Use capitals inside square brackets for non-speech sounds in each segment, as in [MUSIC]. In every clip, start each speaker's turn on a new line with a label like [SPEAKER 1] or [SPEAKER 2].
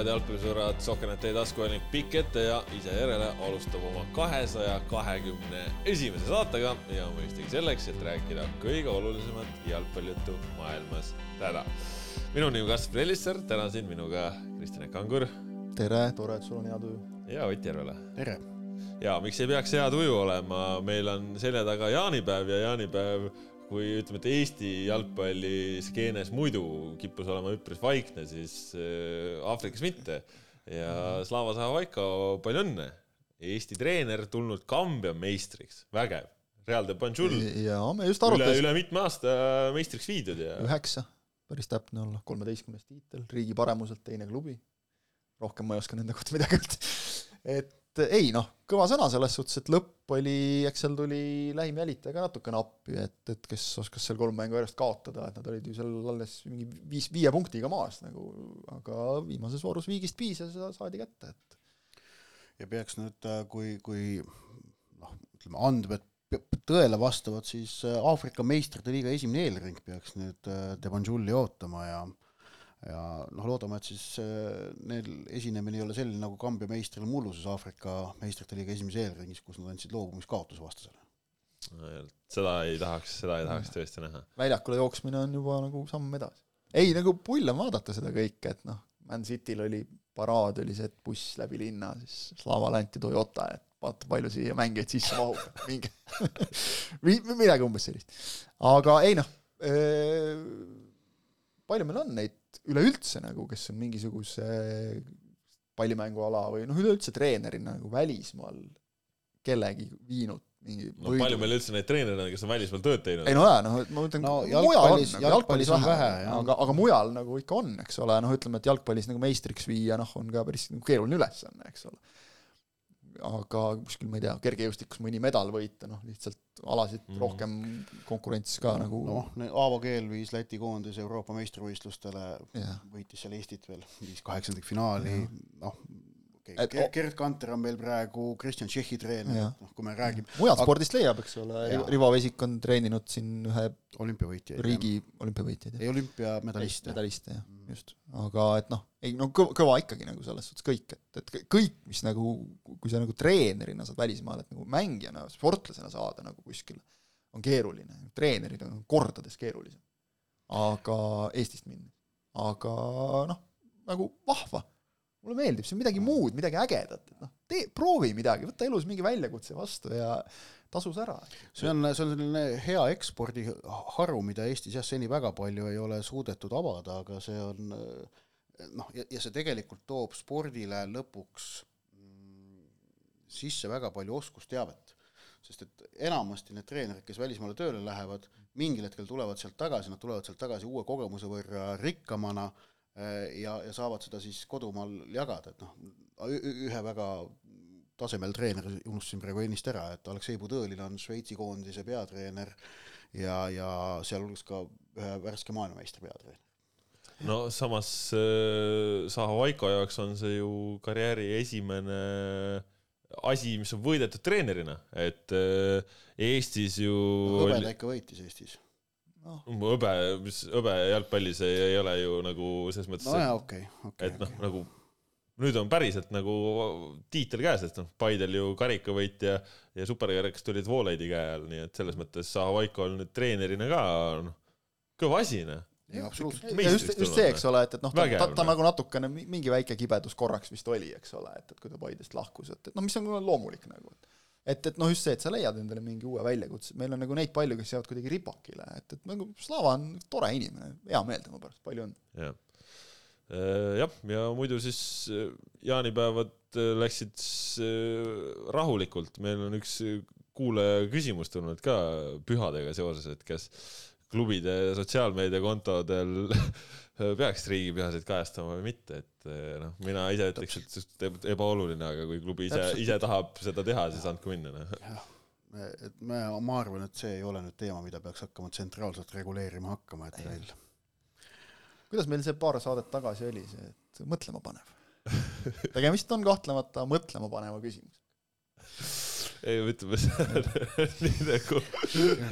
[SPEAKER 1] head jalgpallisõbrad, Sohkenet teie taskuhääling pikk ette ja ise järele alustab oma kahesaja kahekümne esimese saatega ja mõistagi selleks, et rääkida kõige olulisemat jalgpallijuttu maailmas täna. minu nimi on Kaspar Ellissaar, täna siin minuga Kristjan Kangur.
[SPEAKER 2] tere, tore, et sul on hea tuju.
[SPEAKER 1] ja Ott Järvela.
[SPEAKER 3] tere.
[SPEAKER 1] ja miks ei peaks hea tuju olema, meil on selja taga jaanipäev ja jaanipäev kui ütleme, et Eesti jalgpalliskeenes muidu kippus olema üpris vaikne, siis äh, Aafrikas mitte. ja Slava Zahhovaiko, palju õnne! Eesti treener tulnud Kambja meistriks, vägev. Real de Banjul.
[SPEAKER 2] ja me just arutasime.
[SPEAKER 1] üle mitme aasta meistriks viidud ja.
[SPEAKER 2] üheksa, päris täpne olla, kolmeteistkümnes tiitel, riigi paremuselt teine klubi. rohkem ma ei oska nende kohta midagi öelda. et ei noh, kõva sõna selles suhtes, et lõpp oli, eks seal tuli lähim jälitaja ka natukene appi, et, et kes oskas seal kolm mängu järjest kaotada, et nad olid ju seal alles mingi viis, viie punktiga maas nagu, aga viimases voorus viigist piisas ja saadi kätte, et.
[SPEAKER 3] Ja peaks nüüd, äh, kui, kui noh, ütleme andmed tõele vastavad, siis äh, Aafrika meistrite liiga esimene eelring peaks nüüd äh, Debanjuli ootama ja ja noh, loodame, et siis äh, neil esinemine ei ole selline nagu Kambja meistril mulluses Aafrika meistrite liiga esimeses eelringis, kus nad andsid loobumiskaotuse vastasele.
[SPEAKER 1] seda ei tahaks, seda ei tahaks tõesti näha.
[SPEAKER 2] väljakule jooksmine on juba nagu samm edasi. ei, nagu pull on vaadata seda kõike, et noh, Man Cityl oli paraad oli see, et buss läbi linna, siis Slava anti Toyota, et vaata, palju siia mängijaid sisse mahub, [LAUGHS] minge midagi umbes sellist. aga ei noh, palju meil on neid üleüldse nagu, kes on mingisuguse pallimänguala või noh, üleüldse treenerina nagu välismaal kellegi viinud mingi
[SPEAKER 1] no võidu. palju meil üldse neid treenereid on, kes on välismaal tööd teinud?
[SPEAKER 2] ei no jaa, noh, ma mõtlen
[SPEAKER 3] no, jalgpallis,
[SPEAKER 2] nagu, jalgpallis on vähe, vähe, aga, aga mujal nagu ikka on, eks ole, noh, ütleme, et jalgpallis nagu meistriks viia, noh, on ka päris nagu keeruline ülesanne, eks ole aga kuskil, ma ei tea, kergejõustikus mõni medal võita, noh, lihtsalt alasid mm. rohkem konkurentsis ka nagu
[SPEAKER 3] noh, Aavo Keel viis Läti koondise Euroopa meistrivõistlustele yeah., võitis seal Eestit veel, viis kaheksandikfinaali yeah., noh, et Gerd, Kanter on meil praegu Kristjan Tšehhi treener, noh kui me räägime
[SPEAKER 2] mujalt spordist leiab, eks ole, Rivo Vesik on treeninud siin ühe
[SPEAKER 3] olümpiavõitjaid.
[SPEAKER 2] riigi olümpiavõitjaid.
[SPEAKER 3] ei, olümpiamedaliste.
[SPEAKER 2] medaliste, jah mm., just. aga et noh, ei no kõva, kõva ikkagi nagu selles suhtes kõik, et, et kõik, mis nagu, kui sa nagu treenerina saad välismaale, et nagu mängijana, sportlasena saada nagu kuskile, on keeruline, treenerid on kordades keerulisem. aga Eestist minna. aga noh, nagu vahva mulle meeldib, see on midagi muud, midagi ägedat, et noh, tee, proovi midagi, võta elus mingi väljakutse vastu ja tasus ära.
[SPEAKER 3] see on, see on selline hea ekspordiharu, mida Eestis jah, seni väga palju ei ole suudetud avada, aga see on noh, ja, ja see tegelikult toob spordile lõpuks mm, sisse väga palju oskusteavet. sest et enamasti need treenerid, kes välismaale tööle lähevad, mingil hetkel tulevad sealt tagasi, nad tulevad sealt tagasi uue kogemuse võrra rikkamana äh,, ja, ja saavad seda siis kodumaal jagada, et noh, ühe väga tasemel treener, unustasin praegu ennist ära, et Aleksei Budõlin on Šveitsi koondise peatreener ja, ja sealhulgas ka ühe värske maailmameistri peatreener.
[SPEAKER 1] no samas äh, Saha Vaiko jaoks on see ju karjääri esimene asi, mis on võidetud treenerina, et äh, Eestis ju
[SPEAKER 3] hõbeda ikka võitis Eestis
[SPEAKER 1] noh. hõbe, mis hõbe jalgpallis ei, ei ole ju nagu selles mõttes.
[SPEAKER 3] nojah, okei,
[SPEAKER 1] okei. et noh okay., nagu nüüd on päriselt nagu tiitel käes, et noh, Paidel ju karikavõitja ja superkarikas tulid Voolaidi käe all, nii et selles mõttes Saha-Vaiko on nüüd treenerina ka noh, kõva asi noh
[SPEAKER 2] absoluutselt. ja just, just see, eks ole, et, et noh, ta, ta, ta nagu natukene, mingi väike kibedus korraks vist oli, eks ole, et, et kui ta Paidest lahkus, et, et noh, mis on loomulik nagu, et et, et noh, just see, et sa leiad endale mingi uue väljakutse, meil on nagu neid palju, kes jäävad kuidagi ripakile, et, et nagu Slava on tore inimene, hea meel tema pärast, palju õnne.
[SPEAKER 1] jah, äh, jah, ja muidu siis äh, jaanipäevad äh, läksid rahulikult, meil on üks kuulaja küsimus tulnud ka pühadega seoses, et kas klubide sotsiaalmeediakontodel [LAUGHS] peaks riigipühasid kajastama või mitte, et eh, noh, mina ise ütleks, et ebaoluline, aga kui klubi ise, ise tahab seda teha, siis andku minna, noh.
[SPEAKER 3] et me, ma arvan, et see ei ole nüüd teema, mida peaks hakkama tsentraalselt reguleerima hakkama, et meil
[SPEAKER 2] kuidas meil see paar saadet tagasi oli, see, et mõtlema panev? [LAUGHS] Tegemist on kahtlemata mõtlema paneva küsimusega
[SPEAKER 1] ei ütleme [LAUGHS] nii nagu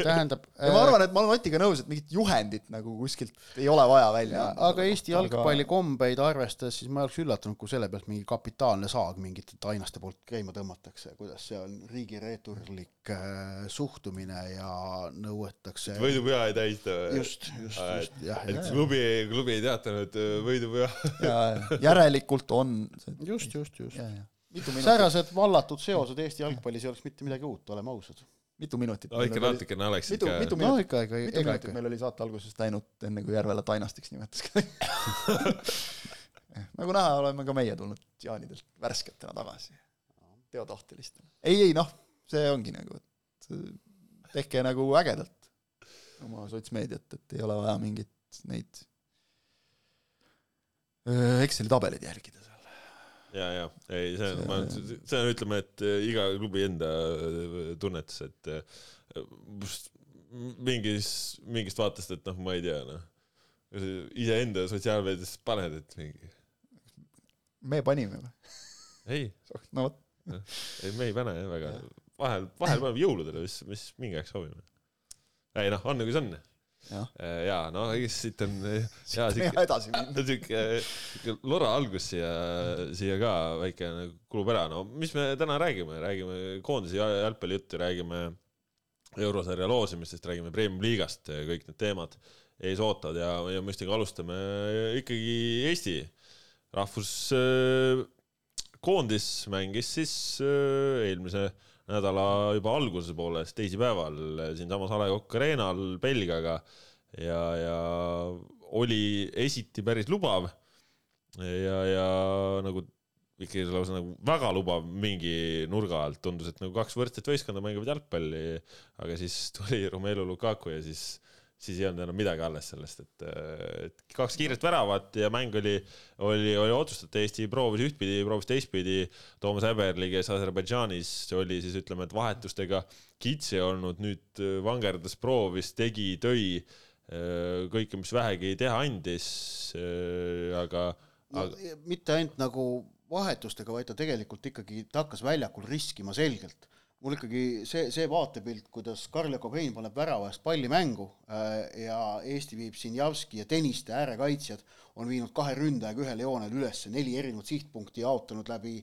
[SPEAKER 3] tähendab
[SPEAKER 2] ja ma arvan, et ma olen Otiga nõus, et mingit juhendit nagu kuskilt ei ole vaja välja.
[SPEAKER 3] Ja, aga Eesti jalgpallikombeid arvestades, siis ma ei oleks üllatunud, kui selle pealt mingi kapitaalne saag mingite tainaste poolt käima tõmmatakse, kuidas see on? Riigireeturlik äh, suhtumine ja nõuetakse
[SPEAKER 1] võidupea ei tähista või?
[SPEAKER 3] just, just, just, jah,
[SPEAKER 1] et klubi, klubi ei teatanud äh, võidupea.
[SPEAKER 2] ja järelikult on
[SPEAKER 3] just, just, just.
[SPEAKER 2] ja, ja
[SPEAKER 3] säärased vallatud seosed Eesti jalgpallis ei oleks mitte midagi uut, oleme ausad.
[SPEAKER 2] mitu minutit
[SPEAKER 1] no ikka. natukene oleks
[SPEAKER 2] mitu,
[SPEAKER 1] ikka.
[SPEAKER 2] mitu
[SPEAKER 3] no
[SPEAKER 2] minutit,
[SPEAKER 3] ikka, ega,
[SPEAKER 2] mitu
[SPEAKER 3] ega
[SPEAKER 2] minutit
[SPEAKER 3] ikka.
[SPEAKER 2] meil oli saate alguses läinud, enne kui Järvela Dainastiks nimetas [LAUGHS] nagu näha, oleme ka meie tulnud jaanidelt värsketena tagasi, teotahtelistena. ei, ei noh, see ongi nagu, et tehke nagu ägedalt oma sotsmeediat, et ei ole vaja mingit neid öö, Exceli tabeleid järgida seal.
[SPEAKER 1] ja, ja ei, see on, ma, see on, ütleme, et äh, iga klubi enda äh, tunnetus, et äh, mingis, mingist vaatest, et noh, ma ei tea, noh, iseenda sotsiaalmeedias paned, et mingi,
[SPEAKER 2] me panime või?
[SPEAKER 1] ei,
[SPEAKER 2] no vot,
[SPEAKER 1] ei me ei pane jah väga, vahel, vahel paneme jõuludele, mis, mis mingi aeg soovime. ei noh, on nagu see on. Ja no eks siit on hea siuke
[SPEAKER 2] hea edasi minna. [LAUGHS]
[SPEAKER 1] siuke, siuke lora algus siia, siia ka väike nagu kulub ära, no mis me täna räägime, räägime koondise ja- jalgpallijuttu, räägime eurosarja loosimistest, räägime Premium-liigast, kõik need teemad ees ootavad ja, ja mõistagi alustame ikkagi Eesti rahvuskoondis mängis siis äh, eelmise nädala juba alguse poolest teisipäeval siinsamas A Le Coq Arena'l Belgiaga. Ja, ja oli esiti päris lubav. Ja, ja nagu ikkagi lausa nagu väga lubav mingi nurga alt. Tundus, et nagu kaks võrdset võistkonda mängivad jalgpalli, aga siis tuli Romelu Lukaku ja siis, siis ei olnud enam midagi alles sellest, et, et kaks kiiret väravat ja mäng oli, oli, oli otsustatud, Eesti proovis ühtpidi, proovis teistpidi. Toomas Häberli, kes Aserbaidžaanis oli siis ütleme, et vahetustega kitsi olnud, nüüd vangerdas, proovis, tegi, tõi äh, kõike, mis vähegi teha andis, aga,
[SPEAKER 3] no
[SPEAKER 1] aga
[SPEAKER 3] mitte ainult nagu vahetustega, vaid ta tegelikult ikkagi, ta hakkas väljakul riskima selgelt. Mul ikkagi see, see vaatepilt, kuidas Karl Jakobein paneb värava eest palli mängu äh, ja Eesti viib Sinjavski ja Tõniste äärekaitsjad on viinud kahe ründajaga ühele joonele üles neli erinevat sihtpunkti jaotanud läbi,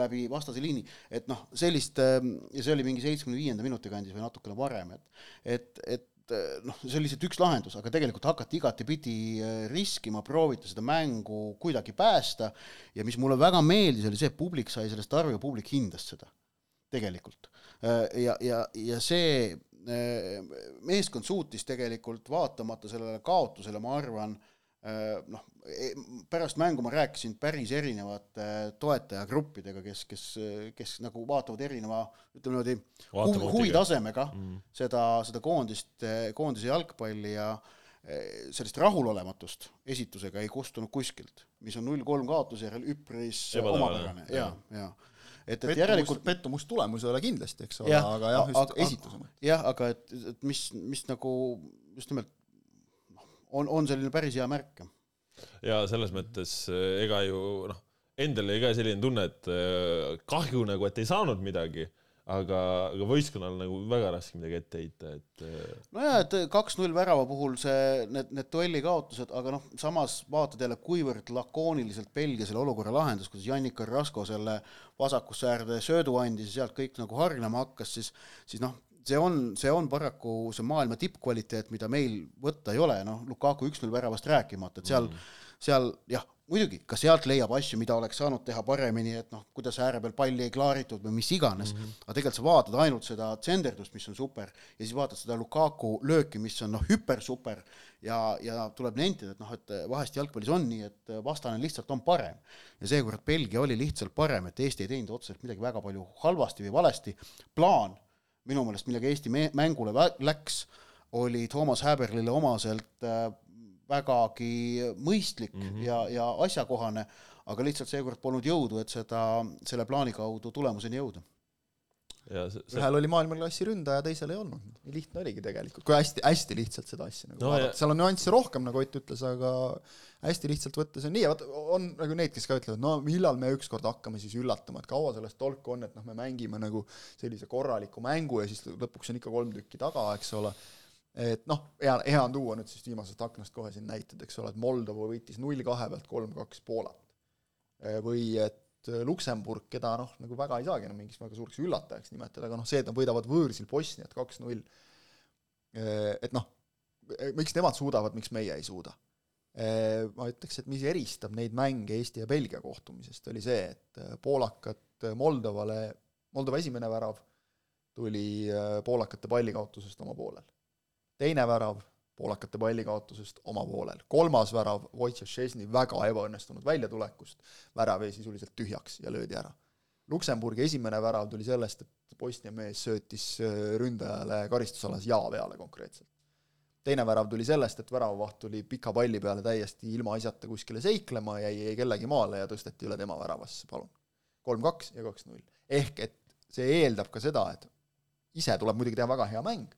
[SPEAKER 3] läbi vastase liini, et noh, sellist ähm, ja see oli mingi seitsmekümne viienda minuti kandis või natukene varem, et et, et äh, noh, see oli lihtsalt üks lahendus, aga tegelikult hakati igatepidi äh, riskima, prooviti seda mängu kuidagi päästa ja mis mulle väga meeldis, oli see, et publik sai sellest aru ja publik hindas seda tegelikult. ja, ja, ja see äh, meeskond suutis tegelikult vaatamata sellele kaotusele, ma arvan, noh, pärast mängu ma rääkisin päris erinevate toetajakruppidega, kes, kes, kes nagu vaatavad erineva, ütleme niimoodi,
[SPEAKER 1] Vaatamata
[SPEAKER 3] huvitasemega
[SPEAKER 1] Mm.
[SPEAKER 3] seda, seda koondist, koondise jalgpalli ja eh, sellist rahulolematust esitusega ei kustunud kuskilt, mis on null-kolm kaotuse järel üpris omapärane ja, ja et, et
[SPEAKER 2] pettumus,
[SPEAKER 3] järelikult
[SPEAKER 2] pettumus tulemusele kindlasti, eks ole, aga jah, just
[SPEAKER 3] aga-
[SPEAKER 2] esituse mõttes.
[SPEAKER 3] jah, aga et, et mis, mis nagu just nimelt on, on selline päris hea märk.
[SPEAKER 1] ja selles mõttes äh, ega ju noh, endal oli ka selline tunne, et äh, kahju nagu, et ei saanud midagi, aga, aga võistkonnal nagu väga raske midagi ette heita, et äh,
[SPEAKER 3] nojah, et kaks-null värava puhul see, need, need duelli kaotused, aga noh, samas vaatad jälle, kuivõrd lakooniliselt Belgia selle olukorra lahendas, kuidas Jannik Carrasco selle vasakusse äärde söödu andis ja sealt kõik nagu hargnema hakkas, siis, siis noh, see on, see on paraku see maailma tippkvaliteet, mida meil võtta ei ole, noh, Lukaku üks-null väravast rääkimata, et seal mm., seal jah, muidugi, ka sealt leiab asju, mida oleks saanud teha paremini, et noh, kuidas ääre peal palli ei klaaritud või mis iganes mm, -hmm. aga tegelikult sa vaatad ainult seda tsenderdust, mis on super, ja siis vaatad seda Lukaku lööki, mis on noh, hüpersuper ja, ja tuleb nentida, et noh, et vahest jalgpallis on nii, et vastane lihtsalt on parem. ja seekord Belgia oli lihtsalt parem, et Eesti ei teinud otseselt midagi väga palju halvasti või valesti, plaan minu meelest, millega Eesti me- mängule vä- läks, oli Toomas Häberlile omaselt äh, vägagi mõistlik mm -hmm. ja, ja asjakohane, aga lihtsalt seekord polnud jõudu, et seda, selle plaani kaudu tulemuseni jõuda.
[SPEAKER 1] ja see, see
[SPEAKER 2] ühel oli maailmaklassi ründaja, teisel ei olnud. nii lihtne oligi tegelikult, kui hästi, hästi lihtsalt seda asja nagu
[SPEAKER 1] No
[SPEAKER 2] vaadata, seal on nüansse rohkem, nagu Ott ütles, aga hästi lihtsalt võttes on nii ja vot on nagu neid, kes ka ütlevad, no millal me ükskord hakkame siis üllatama, et kaua sellest tolku on, et noh, me mängime nagu sellise korraliku mängu ja siis lõpuks on ikka kolm tükki taga, eks ole et noh, hea, hea on tuua nüüd siis viimasest aknast kohe siin näited, eks ole, et Moldova võitis null kahe pealt kolm-kaks Poolat. või et Luksemburg, keda noh, nagu väga ei saagi enam mingiks väga suureks üllatajaks nimetada, aga noh, see, et nad võidavad võõrsil Bosniat kaks-null, et noh, miks nemad suudavad, miks meie ei suuda? Ma ütleks, et mis eristab neid mänge Eesti ja Belgia kohtumisest, oli see, et poolakad Moldovale, Moldova esimene värav tuli äh, poolakate pallikaotusest oma poolel. Teine värav poolakate pallikaotusest oma poolel, kolmas värav Wojciech väga ebaõnnestunud väljatulekust, värav jäi sisuliselt tühjaks ja löödi ära. Luksemburgi esimene värav tuli sellest, et Bosnia mees söötis äh, ründajale karistusalas jaa peale konkreetselt. teine värav tuli sellest, et väravavaht tuli pika palli peale täiesti ilmaasjata kuskile seiklema, jäi, jäi kellegi maale ja tõsteti üle tema väravasse, palun. kolm-kaks ja kaks-null. ehk et see eeldab ka seda, et ise tuleb muidugi teha väga hea mäng,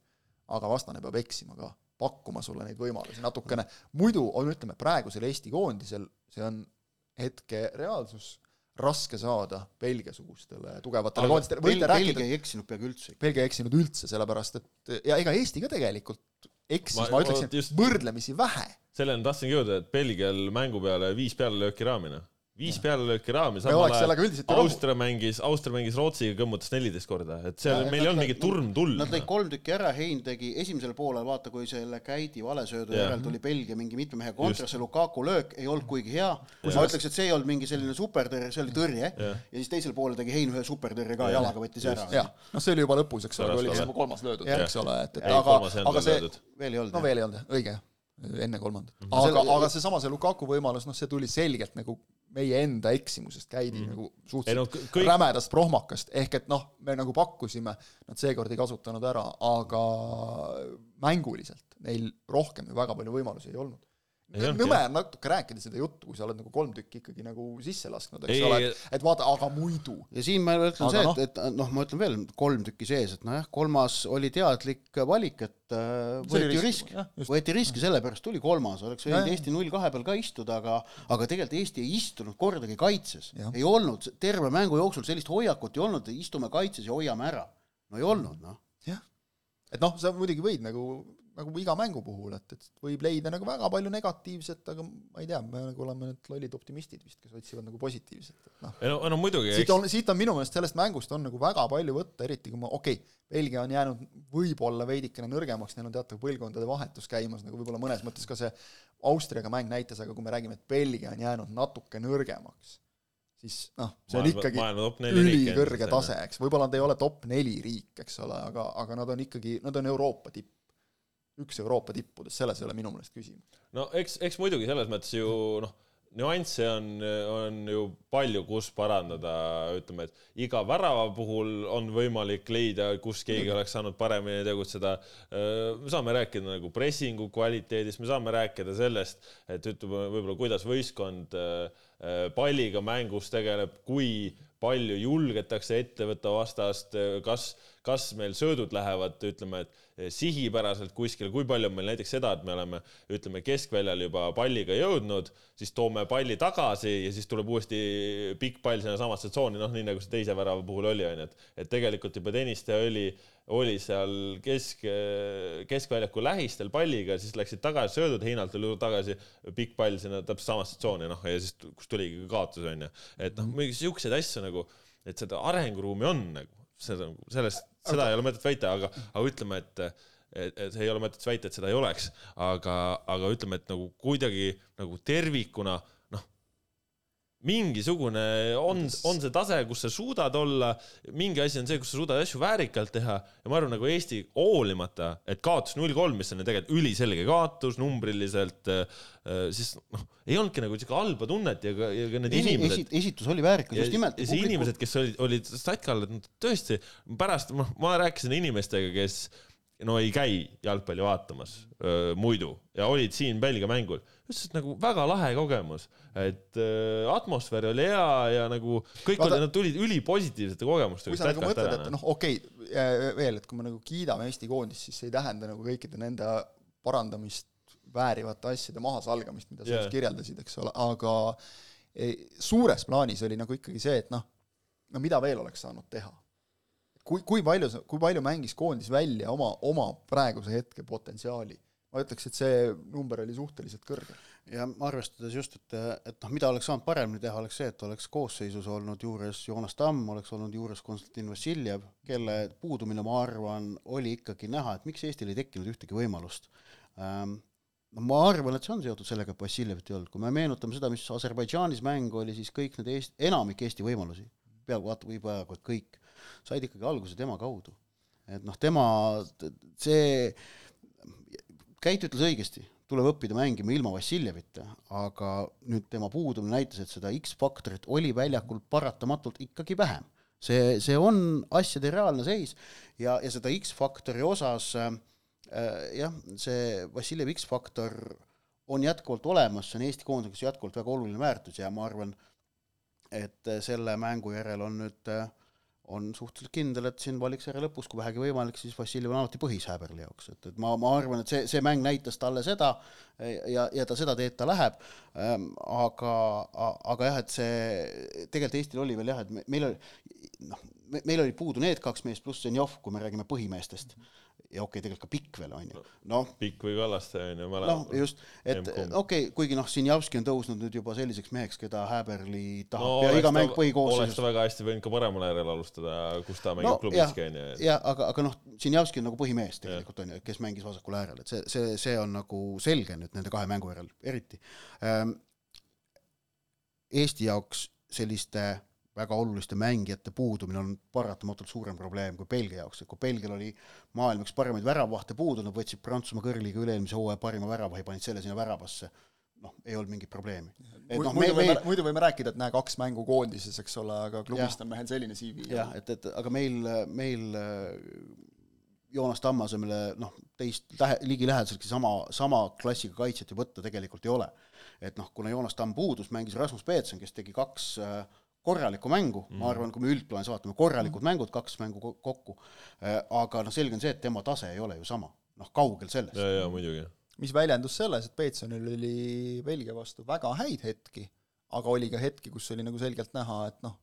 [SPEAKER 2] aga vastane peab eksima ka, pakkuma sulle neid võimalusi natukene, muidu on, ütleme, praegusel Eesti koondisel see on hetke reaalsus, raske saada Belgia-sugustele tugevatele koondistele,
[SPEAKER 3] Bel-
[SPEAKER 2] võite
[SPEAKER 3] Belgia
[SPEAKER 2] rääkida,
[SPEAKER 3] ei eksinud peaaegu üldse.
[SPEAKER 2] Belgia ei eksinud üldse, sellepärast et ja ega Eesti ka tegelikult eksis,
[SPEAKER 1] Ma-
[SPEAKER 2] ma ütleksin
[SPEAKER 1] just-,
[SPEAKER 2] võrdlemisi vähe.
[SPEAKER 1] selleni tahtsingi jõuda, et Belgial mängu peale viis pealelööki raami, noh. Viis pealelööki
[SPEAKER 2] rahul.
[SPEAKER 1] Austria mängis, Austria mängis Rootsiga, kõmmutas neliteist korda, et seal
[SPEAKER 3] Ja-
[SPEAKER 1] meil ei olnud mingit turm tuld.
[SPEAKER 3] Nad lõid kolm tükki ära, Hein tegi esimesel poolel, vaata kui selle käidi valesöödu
[SPEAKER 1] Jah.
[SPEAKER 3] järel tuli Belgia mingi mitme mehe kontrasse, Lukaku löök ei olnud kuigi hea. ma ütleks, et see ei olnud mingi selline supertõrje, see oli tõrje
[SPEAKER 1] Jah.
[SPEAKER 3] ja siis teisel poolel tegi Hein ühe supertõrje ka,
[SPEAKER 1] Jah.
[SPEAKER 3] jalaga võttis ära.
[SPEAKER 2] jah, noh, see oli juba lõpus, eks ole, oli juba kolmas löödud, eks ole, et, et aga, aga see,
[SPEAKER 3] veel ei olnud
[SPEAKER 2] no veel ei olnud, õige enne kolmandat.
[SPEAKER 3] Mhm.
[SPEAKER 2] aga
[SPEAKER 3] Selle-,
[SPEAKER 2] aga seesama see Lukaku võimalus, noh, see tuli selgelt nagu meie enda eksimusest, käidi mm. nagu
[SPEAKER 1] ei no
[SPEAKER 2] suhteliselt
[SPEAKER 1] k-
[SPEAKER 2] kõik...
[SPEAKER 1] kõik,
[SPEAKER 2] rämedast prohmakast, ehk et noh, me nagu pakkusime, nad seekord ei kasutanud ära, aga mänguliselt neil rohkem ju väga palju võimalusi ei olnud. Nõme on natuke rääkida seda juttu, kui sa oled nagu kolm tükki ikkagi nagu sisse lasknud, eks
[SPEAKER 1] Ei,
[SPEAKER 2] ole.
[SPEAKER 1] ei,,
[SPEAKER 2] et vaata, aga muidu.
[SPEAKER 3] Ja siin ma ütlen
[SPEAKER 2] Aga
[SPEAKER 3] see,
[SPEAKER 2] noh.
[SPEAKER 3] et, et noh, ma ütlen veel kolm tükki sees, et nojah, kolmas oli teadlik valik, et äh, võeti ju
[SPEAKER 2] risk,
[SPEAKER 3] risk. Võeti riski, sellepärast tuli kolmas, oleks võinud. Eesti null kahe peal ka istuda, aga aga tegelikult Eesti ei istunud kordagi kaitses. Ei olnud terve mängu jooksul sellist hoiakut ei olnud, istume kaitses ja hoiame ära. no ei olnud noh,
[SPEAKER 2] jah, et noh, sa muidugi võid nagu, nagu iga mängu puhul, et, et võib leida nagu väga palju negatiivset, aga ma ei tea, me nagu oleme need lollid optimistid vist, kes otsivad nagu positiivset, et noh.
[SPEAKER 1] ei no, no muidugi,
[SPEAKER 2] siit on, siit on minu meelest sellest mängust on nagu väga palju võtta, eriti kui ma, okei okay,, Belgia on jäänud võib-olla veidikene nõrgemaks, neil on teatav põlvkondade vahetus käimas, nagu võib-olla mõnes mõttes ka see Austriaga mäng näitas, aga kui me räägime, et Belgia on jäänud natuke nõrgemaks, siis noh, see on
[SPEAKER 1] Maailma-
[SPEAKER 2] ikkagi ülikõrge tase, eks, võib-olla nad ei ole top neli riik, eks ole, aga, aga nad on ikkagi, nad on Euroopa tipp. Üks Euroopa tippudest, selles ei ole minu meelest küsimus.
[SPEAKER 1] no eks, eks muidugi selles mõttes ju noh, nüansse on, on ju palju, kus parandada, ütleme, et iga värava puhul on võimalik leida, kus keegi oleks saanud paremini tegutseda. me saame rääkida nagu pressingu kvaliteedist, me saame rääkida sellest, et ütleme võib-olla kuidas võistkond äh, palliga mängus tegeleb, kui palju julgetakse ette võtta vastast, kas, kas meil söödud lähevad, ütleme, et sihipäraselt kuskile, kui palju on meil näiteks seda, et me oleme, ütleme keskväljal juba palliga jõudnud, siis toome palli tagasi ja siis tuleb uuesti pikk pall sinnasamasse tsooni, noh, nii nagu see teise värava puhul oli, onju, et, et tegelikult juba Tõniste oli, oli seal kesk, keskväljaku lähistel palliga, siis läksid tagasi söödud, Heinalt tuli tagasi pikk pall sinna täpselt samasse tsooni, noh, ja siis kus tuligi kaotus, onju. et noh, mingeid siukseid asju nagu, et seda arenguruumi on nagu, seda, sellest, seda ei ole mõtet väita, aga, aga ütleme, et et, et ei ole mõtet väita, et seda ei oleks, aga, aga ütleme, et nagu kuidagi nagu tervikuna mingisugune on, on see tase, kus sa suudad olla, mingi asi on see, kus sa suudad asju väärikalt teha ja ma arvan, nagu Eesti hoolimata, et kaotus null kolm, mis on ju tegelikult üliselge kaotus numbriliselt, siis noh, ei olnudki nagu siuke halba tunnet ja ka, ja ka need
[SPEAKER 3] Esi,
[SPEAKER 1] inimesed
[SPEAKER 3] esi, esitus oli väärikas, just nimelt.
[SPEAKER 1] ja see inimesed, kes olid, olid statkal, et nad tõesti pärast, noh, ma rääkisin inimestega, kes no ei käi jalgpalli vaatamas öö, muidu ja olid siin Belgia mängul, ütles, et nagu väga lahe kogemus, et öö, atmosfäär oli hea ja nagu kõik
[SPEAKER 2] Vaata-
[SPEAKER 1] olid, nad tulid ülipositiivsete kogemustega.
[SPEAKER 2] kui sa nagu mõtled, et noh, okei okay,, veel, et kui me nagu kiidame Eesti koondist, siis see ei tähenda nagu kõikide nende parandamist väärivate asjade mahasalgamist, mida sa
[SPEAKER 1] Jaa.
[SPEAKER 2] just kirjeldasid, eks ole, aga ei, suures plaanis oli nagu ikkagi see, et noh, no mida veel oleks saanud teha kui, kui palju, kui palju mängis koondis välja oma, oma praeguse hetke potentsiaali? ma ütleks, et see number oli suhteliselt kõrge.
[SPEAKER 3] ja arvestades just, et, et noh, mida oleks saanud paremini teha, oleks see, et oleks koosseisus olnud juures Joonas Tamm, oleks olnud juures Konstantin Vassiljev, kelle puudumine, ma arvan, oli ikkagi näha, et miks Eestil ei tekkinud ühtegi võimalust ähm, no ma arvan, et see on seotud sellega, et Vassiljevit ei olnud, kui me meenutame seda, mis Aserbaidžaanis mäng oli, siis kõik need Eesti, enamik Eesti võimalusi, peaaegu vaata, või peaaegu et kõik, said ikkagi alguse tema kaudu. et noh, tema, see, Käit ütles õigesti, tuleb õppida mängima ilma Vassiljevita, aga nüüd tema puudumine näitas, et seda X-faktorit oli väljakul paratamatult ikkagi vähem. see, see on asjade reaalne seis ja, ja seda X-faktori osas äh, jah, see Vassiljev X-faktor on jätkuvalt olemas, see on Eesti koondises jätkuvalt väga oluline väärtus ja ma arvan, et selle mängu järel on nüüd, on suhteliselt kindel, et siin valikseeria lõpus, kui vähegi võimalik, siis Vassiljev on alati põhis Häberli jaoks, et, et ma, ma arvan, et see, see mäng näitas talle seda ja, ja ta seda teed ta läheb ähm,, aga, aga jah, et see, tegelikult Eestil oli veel jah, et me, meil oli, noh, meil oli puudu need kaks meest pluss Zenjov, kui me räägime põhimeestest mm. -hmm ja okei okay,, tegelikult ka Pikk veel, on ju. noh.
[SPEAKER 1] Pikk või Kallaste, on ju,
[SPEAKER 3] mõlemad. noh, just, et okei okay,, kuigi noh, Sinjavski on tõusnud nüüd juba selliseks meheks, keda Häberli tahab no, ja iga mäng põhikoosseisus.
[SPEAKER 1] oleks ta väga hästi võinud ka paremal äärel alustada, kus ta mängib no, klubiski, on ju.
[SPEAKER 3] jah, aga, aga noh, Sinjavski on nagu põhimees tegelikult, on ju, kes mängis vasakul äärel, et see, see, see on nagu selge nüüd nende kahe mängu järel, eriti ähm,. Eesti jaoks selliste väga oluliste mängijate puudumine on paratamatult suurem probleem kui Belgia jaoks, et kui Belgial oli maailma üks parimaid väravahte puudu, nad võtsid Prantsusmaa kõrliga üle-eelmise hooaja parima väravahi, panid selle sinna väravasse, noh, ei olnud mingit probleemi.
[SPEAKER 2] muidu no, võime, meil... muidu võime rääkida, et näe, kaks mängu koondises, eks ole, aga klubist on mehel selline CV.
[SPEAKER 3] jah, et, et aga meil, meil Joonas Tamma asemele noh, teist lähe-, ligilähedaseltki sama, sama klassiga kaitsjat ju võtta tegelikult ei ole. et noh, kuna Joonas Tamm puudus, mängis Rasmus Peetson, kes tegi kaks äh, korralikku mängu mm., ma arvan, kui me üldplaanis vaatame, korralikud mm. mängud, kaks mängu kokku, aga noh, selge on see, et tema tase ei ole ju sama, noh, kaugel sellest.
[SPEAKER 1] ja, ja muidugi.
[SPEAKER 2] mis väljendus selles, et Peetsonil oli Belgia vastu väga häid hetki, aga oli ka hetki, kus oli nagu selgelt näha, et noh,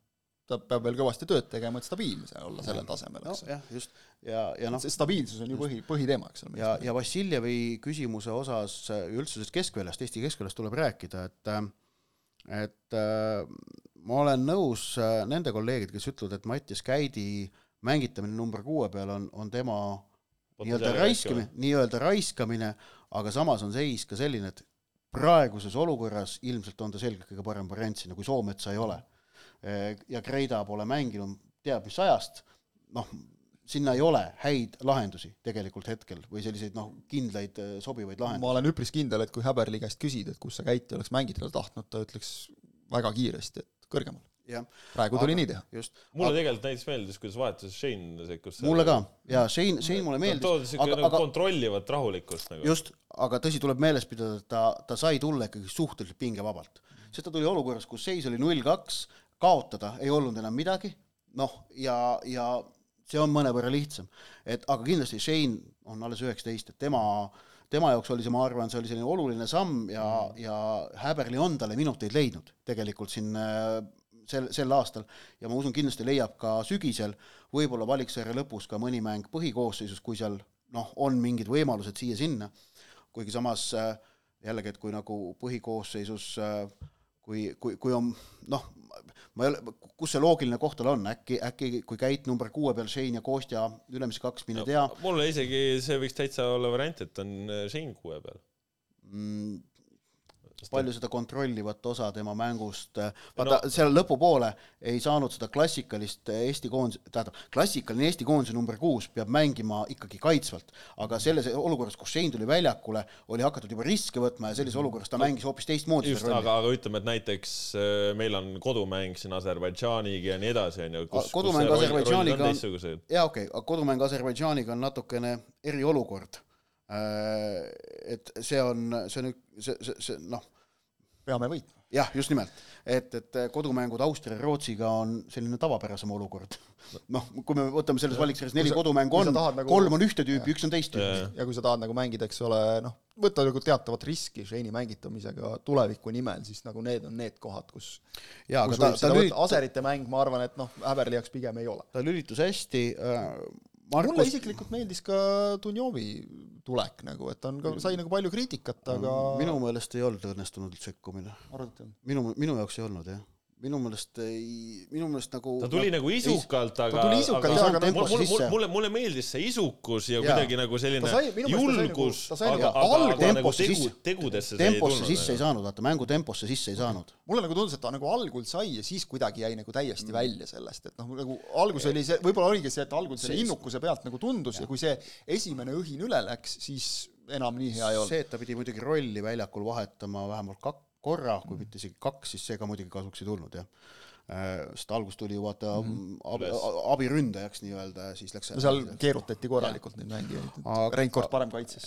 [SPEAKER 2] ta peab veel kõvasti tööd tegema, et stabiilne olla sellel tasemel, eks
[SPEAKER 3] no,. jah, just, ja, ja noh
[SPEAKER 2] see stabiilsus on ju põhi, põhiteema, eks
[SPEAKER 3] ole. ja, ja Vassiljevi küsimuse osas üldse sellest keskväljast, Eesti keskväljast tuleb rääkida, et et ma olen nõus nende kolleegidega, kes ütlevad, et Mattias Käidi mängitamine number kuue peal on, on tema nii-öelda raiskamine, nii-öelda raiskamine, aga samas on seis ka selline, et praeguses olukorras ilmselt on ta selgelt kõige parem variant sinna, kui Soometsa ei ole. ja Kreida pole mänginud teab mis ajast, noh, sinna ei ole häid lahendusi tegelikult hetkel või selliseid noh, kindlaid sobivaid lahendusi.
[SPEAKER 2] ma olen üpris kindel, et kui Häberli käest küsida, et kus sa Käiti oleks mängida tahtnud, ta ütleks väga kiiresti, et kõrgemal. praegu tuli nii teha.
[SPEAKER 3] just.
[SPEAKER 1] mulle aga... tegelikult näiteks meeldis, kuidas vahetus Shane sekkus.
[SPEAKER 3] mulle ka, jaa, Shane, Shane mulle meeldis.
[SPEAKER 1] toodi siuke nagu aga... kontrollivat rahulikkust nagu.
[SPEAKER 3] just, aga tõsi, tuleb meeles pidada, et ta, ta sai tulla ikkagi suhteliselt pingevabalt. sest ta tuli olukorras, kus seis oli null kaks, kaotada ei olnud enam midagi, noh, ja, ja see on mõnevõrra lihtsam. et aga kindlasti Shane on alles üheksateist, et tema tema jaoks oli see, ma arvan, see oli selline oluline samm ja mm., ja Häberli on talle minuteid leidnud tegelikult siin sel, sel aastal ja ma usun, kindlasti leiab ka sügisel, võib-olla valiksarja lõpus ka mõni mäng põhikoosseisus, kui seal noh, on mingid võimalused siia-sinna, kuigi samas jällegi, et kui nagu põhikoosseisus kui, kui, kui on noh, ma ei ole, kus see loogiline koht tal on, äkki, äkki kui käid number kuue peal Shane ja Kostja ülemised kaks, mine tea
[SPEAKER 1] mulle isegi see võiks täitsa olla variant, et on Shane kuue peal
[SPEAKER 3] mm,. Palju seda kontrollivat osa tema mängust,
[SPEAKER 1] No-
[SPEAKER 3] vaata no, seal lõpupoole ei saanud seda klassikalist Eesti koondise, tähendab, klassikaline Eesti koondise number kuus peab mängima ikkagi kaitsvalt, aga selles olukorras, kus Shane tuli väljakule, oli hakatud juba riske võtma ja sellises olukorras ta mängis hoopis teistmoodi
[SPEAKER 1] just, aga, aga ütleme, et näiteks äh, meil on kodumäng siin Aserbaidžaaniga ja nii edasi, onju.
[SPEAKER 3] kodumäng Aserbaidžaaniga on- jaa, okei okay,, kodumäng Aserbaidžaaniga on natukene eriolukord. Et see on, see on, see, see, see noh,
[SPEAKER 2] peame võitma.
[SPEAKER 3] jah, just nimelt, et, et kodumängud Austria ja Rootsiga on selline tavapärasem olukord. [LAUGHS] noh, kui me võtame selles valiksarjas neli
[SPEAKER 2] sa-
[SPEAKER 3] kodumängu on
[SPEAKER 2] nagu-,
[SPEAKER 3] kolm on ühte tüüpi, üks on teist tüüpi.
[SPEAKER 2] ja kui sa tahad nagu mängida, eks ole, noh, võtta nagu teatavat riski Shane'i mängitamisega tuleviku nimel, siis nagu need on need kohad, kus
[SPEAKER 3] jaa,
[SPEAKER 2] kus
[SPEAKER 3] aga ta, ta lülitas,
[SPEAKER 2] aserite mäng, ma arvan, et noh, Häberli jaoks pigem ei ole.
[SPEAKER 3] ta lülitus hästi äh,,
[SPEAKER 2] mulle
[SPEAKER 3] Markus,
[SPEAKER 2] isiklikult meeldis ka Dunjovi tulek nagu, et ta on ka, sai nagu palju kriitikat, aga
[SPEAKER 3] minu meelest ei olnud õnnestunud sekkumine. minu, minu jaoks ei olnud jah. Minu meelest ei, minu meelest nagu
[SPEAKER 1] ta tuli nagu isukalt, aga.
[SPEAKER 2] tuli isukalt,
[SPEAKER 3] aga
[SPEAKER 1] mulle,
[SPEAKER 3] temposse
[SPEAKER 1] mulle,
[SPEAKER 3] sisse.
[SPEAKER 1] mulle, mulle meeldis see isukus ja
[SPEAKER 3] Jaa.
[SPEAKER 1] kuidagi nagu selline
[SPEAKER 2] Ta sai- ta sai
[SPEAKER 1] julgus
[SPEAKER 2] nagu-, ta sai
[SPEAKER 1] aga,
[SPEAKER 2] nagu
[SPEAKER 1] aga, aga nagu tegu
[SPEAKER 3] sisse-,
[SPEAKER 1] tegudesse see
[SPEAKER 3] temposse
[SPEAKER 1] tulnud,
[SPEAKER 3] sisse ei
[SPEAKER 1] nagu.
[SPEAKER 3] saanud, vaata mängu temposse sisse ei saanud.
[SPEAKER 2] mulle nagu tundus, et ta nagu algul sai ja siis kuidagi jäi nagu täiesti
[SPEAKER 3] Mm.
[SPEAKER 2] välja sellest, et noh, nagu algus oli see, võib-olla oligi see, et algul selle
[SPEAKER 3] See-
[SPEAKER 2] innukuse pealt nagu tundus ja kui see esimene õhin üle läks, siis enam nii hea ei olnud.
[SPEAKER 3] see, et ta pidi muidugi rolli väljakul vahetama vähemalt kak-, korra, kui mitte isegi kaks, siis see ka muidugi kasuks ei tulnud jah. sest algus tuli ju vaata
[SPEAKER 2] Mhm.
[SPEAKER 3] abi,
[SPEAKER 1] Üles.
[SPEAKER 3] abiründajaks nii-öelda ja siis läks
[SPEAKER 2] no seal keerutati korralikult neid mängijaid,
[SPEAKER 3] Aga-
[SPEAKER 2] Reinkord parem kaitses.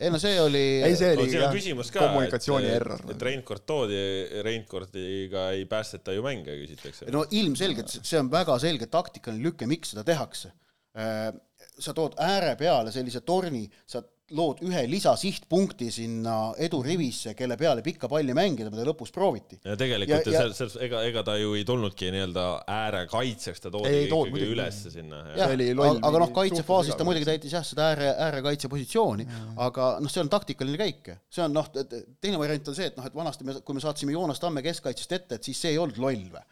[SPEAKER 3] ei no see [LAUGHS] oli
[SPEAKER 2] ei, see
[SPEAKER 1] no
[SPEAKER 2] oli jah
[SPEAKER 1] küsimus ka,
[SPEAKER 2] kommunikatsiooni
[SPEAKER 1] et,
[SPEAKER 2] error.
[SPEAKER 1] et Reinkord toodi, Reinkordiga ei päästeta ju mänge, küsitakse.
[SPEAKER 3] no ilmselgelt, see on väga selge taktikaline lüke, miks seda tehakse. sa tood ääre peale sellise torni, sa lood ühe lisasihtpunkti sinna edurivisse, kelle peale pikka palli mängida, mida lõpus prooviti.
[SPEAKER 1] ja tegelikult
[SPEAKER 3] Ja-
[SPEAKER 1] ja, see, see, ega, ega ta ju ei tulnudki nii-öelda äärekaitseks, ta toodi
[SPEAKER 2] Ei, ei
[SPEAKER 1] ikkagi ülesse sinna.
[SPEAKER 3] jah,
[SPEAKER 2] oli loll
[SPEAKER 3] aga, aga noh, kaitsefaasis ta muidugi täitis jah, seda ääre, äärekaitse positsiooni, aga noh, see on taktikaline käik. see on noh, teine variant on see, et noh, et vanasti me, kui me saatsime Joonas Tamme keskkaitsest ette, et siis see ei olnud loll või?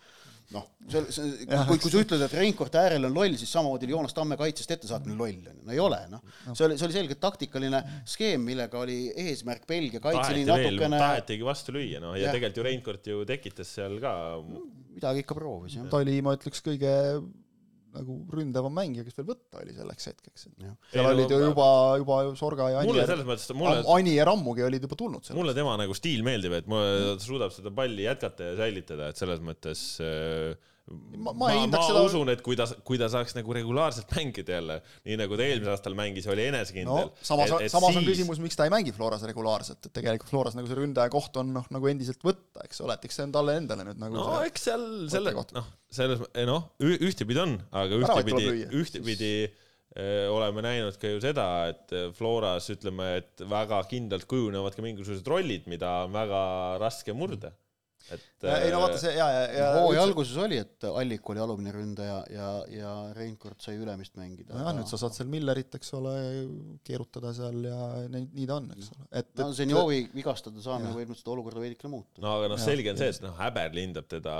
[SPEAKER 3] noh, see, see, kui, kui sa ütled, et Reinkord äärel on loll, siis samamoodi oli Joonas Tamme kaitsest ette saatmine loll, on ju, no ei ole noh. see oli, see oli selgelt taktikaline skeem, millega oli eesmärk Belgia kaitseliin natukene
[SPEAKER 1] tahetigi vastu lüüa, noh, ja
[SPEAKER 3] Jah.
[SPEAKER 1] tegelikult ju Reinkord ju tekitas seal ka
[SPEAKER 3] midagi ikka proovis jah.
[SPEAKER 2] ta oli, ma ütleks, kõige nagu ründavam mängija, kes veel võtta oli selleks hetkeks.
[SPEAKER 3] Jah.
[SPEAKER 2] seal
[SPEAKER 1] Ei, no
[SPEAKER 2] olid ju
[SPEAKER 1] ma-
[SPEAKER 2] juba, juba Sorga ja
[SPEAKER 1] mulle selles mõttes, mulle,
[SPEAKER 2] Anier ammugi olid juba tulnud seal.
[SPEAKER 1] mulle tema nagu stiil meeldib, et mulle ta suudab seda palli jätkata ja säilitada, et selles mõttes äh,
[SPEAKER 2] Ma- ma
[SPEAKER 1] ma, ma,
[SPEAKER 2] seda-
[SPEAKER 1] usun, et kui ta, kui ta saaks nagu regulaarselt mängida jälle, nii nagu ta eelmisel aastal mängis, oli enesekindel
[SPEAKER 2] no. samas, samas
[SPEAKER 1] siis...
[SPEAKER 2] on küsimus, miks ta ei mängi Floras regulaarselt, et tegelikult Floras nagu see ründaja koht on noh, nagu endiselt võtta, eks ole, et eks see on talle endale nüüd nagu
[SPEAKER 1] no
[SPEAKER 2] see
[SPEAKER 1] eks seal selle noh, selles, noh, ühtepidi on, aga ühtepidi ühtepidi eh, oleme näinud ka ju seda, et eh, Floras ütleme, et väga kindlalt kujunevad ka mingisugused rollid, mida on väga raske murda. Et
[SPEAKER 2] ei no vaata see ja, ja, ja
[SPEAKER 3] hooaja alguses oli, et Allik oli alumine ründaja ja, ja Reinkord sai ülemist mängida.
[SPEAKER 2] nojah, nüüd sa saad seal Millerit, eks ole, keerutada seal ja nii, nii ta on, eks ole, et
[SPEAKER 3] no Zenjovi vigastada saamine võib nüüd seda olukorda veidikene muuta.
[SPEAKER 1] no aga noh, selge on see, et noh, Häberli hindab teda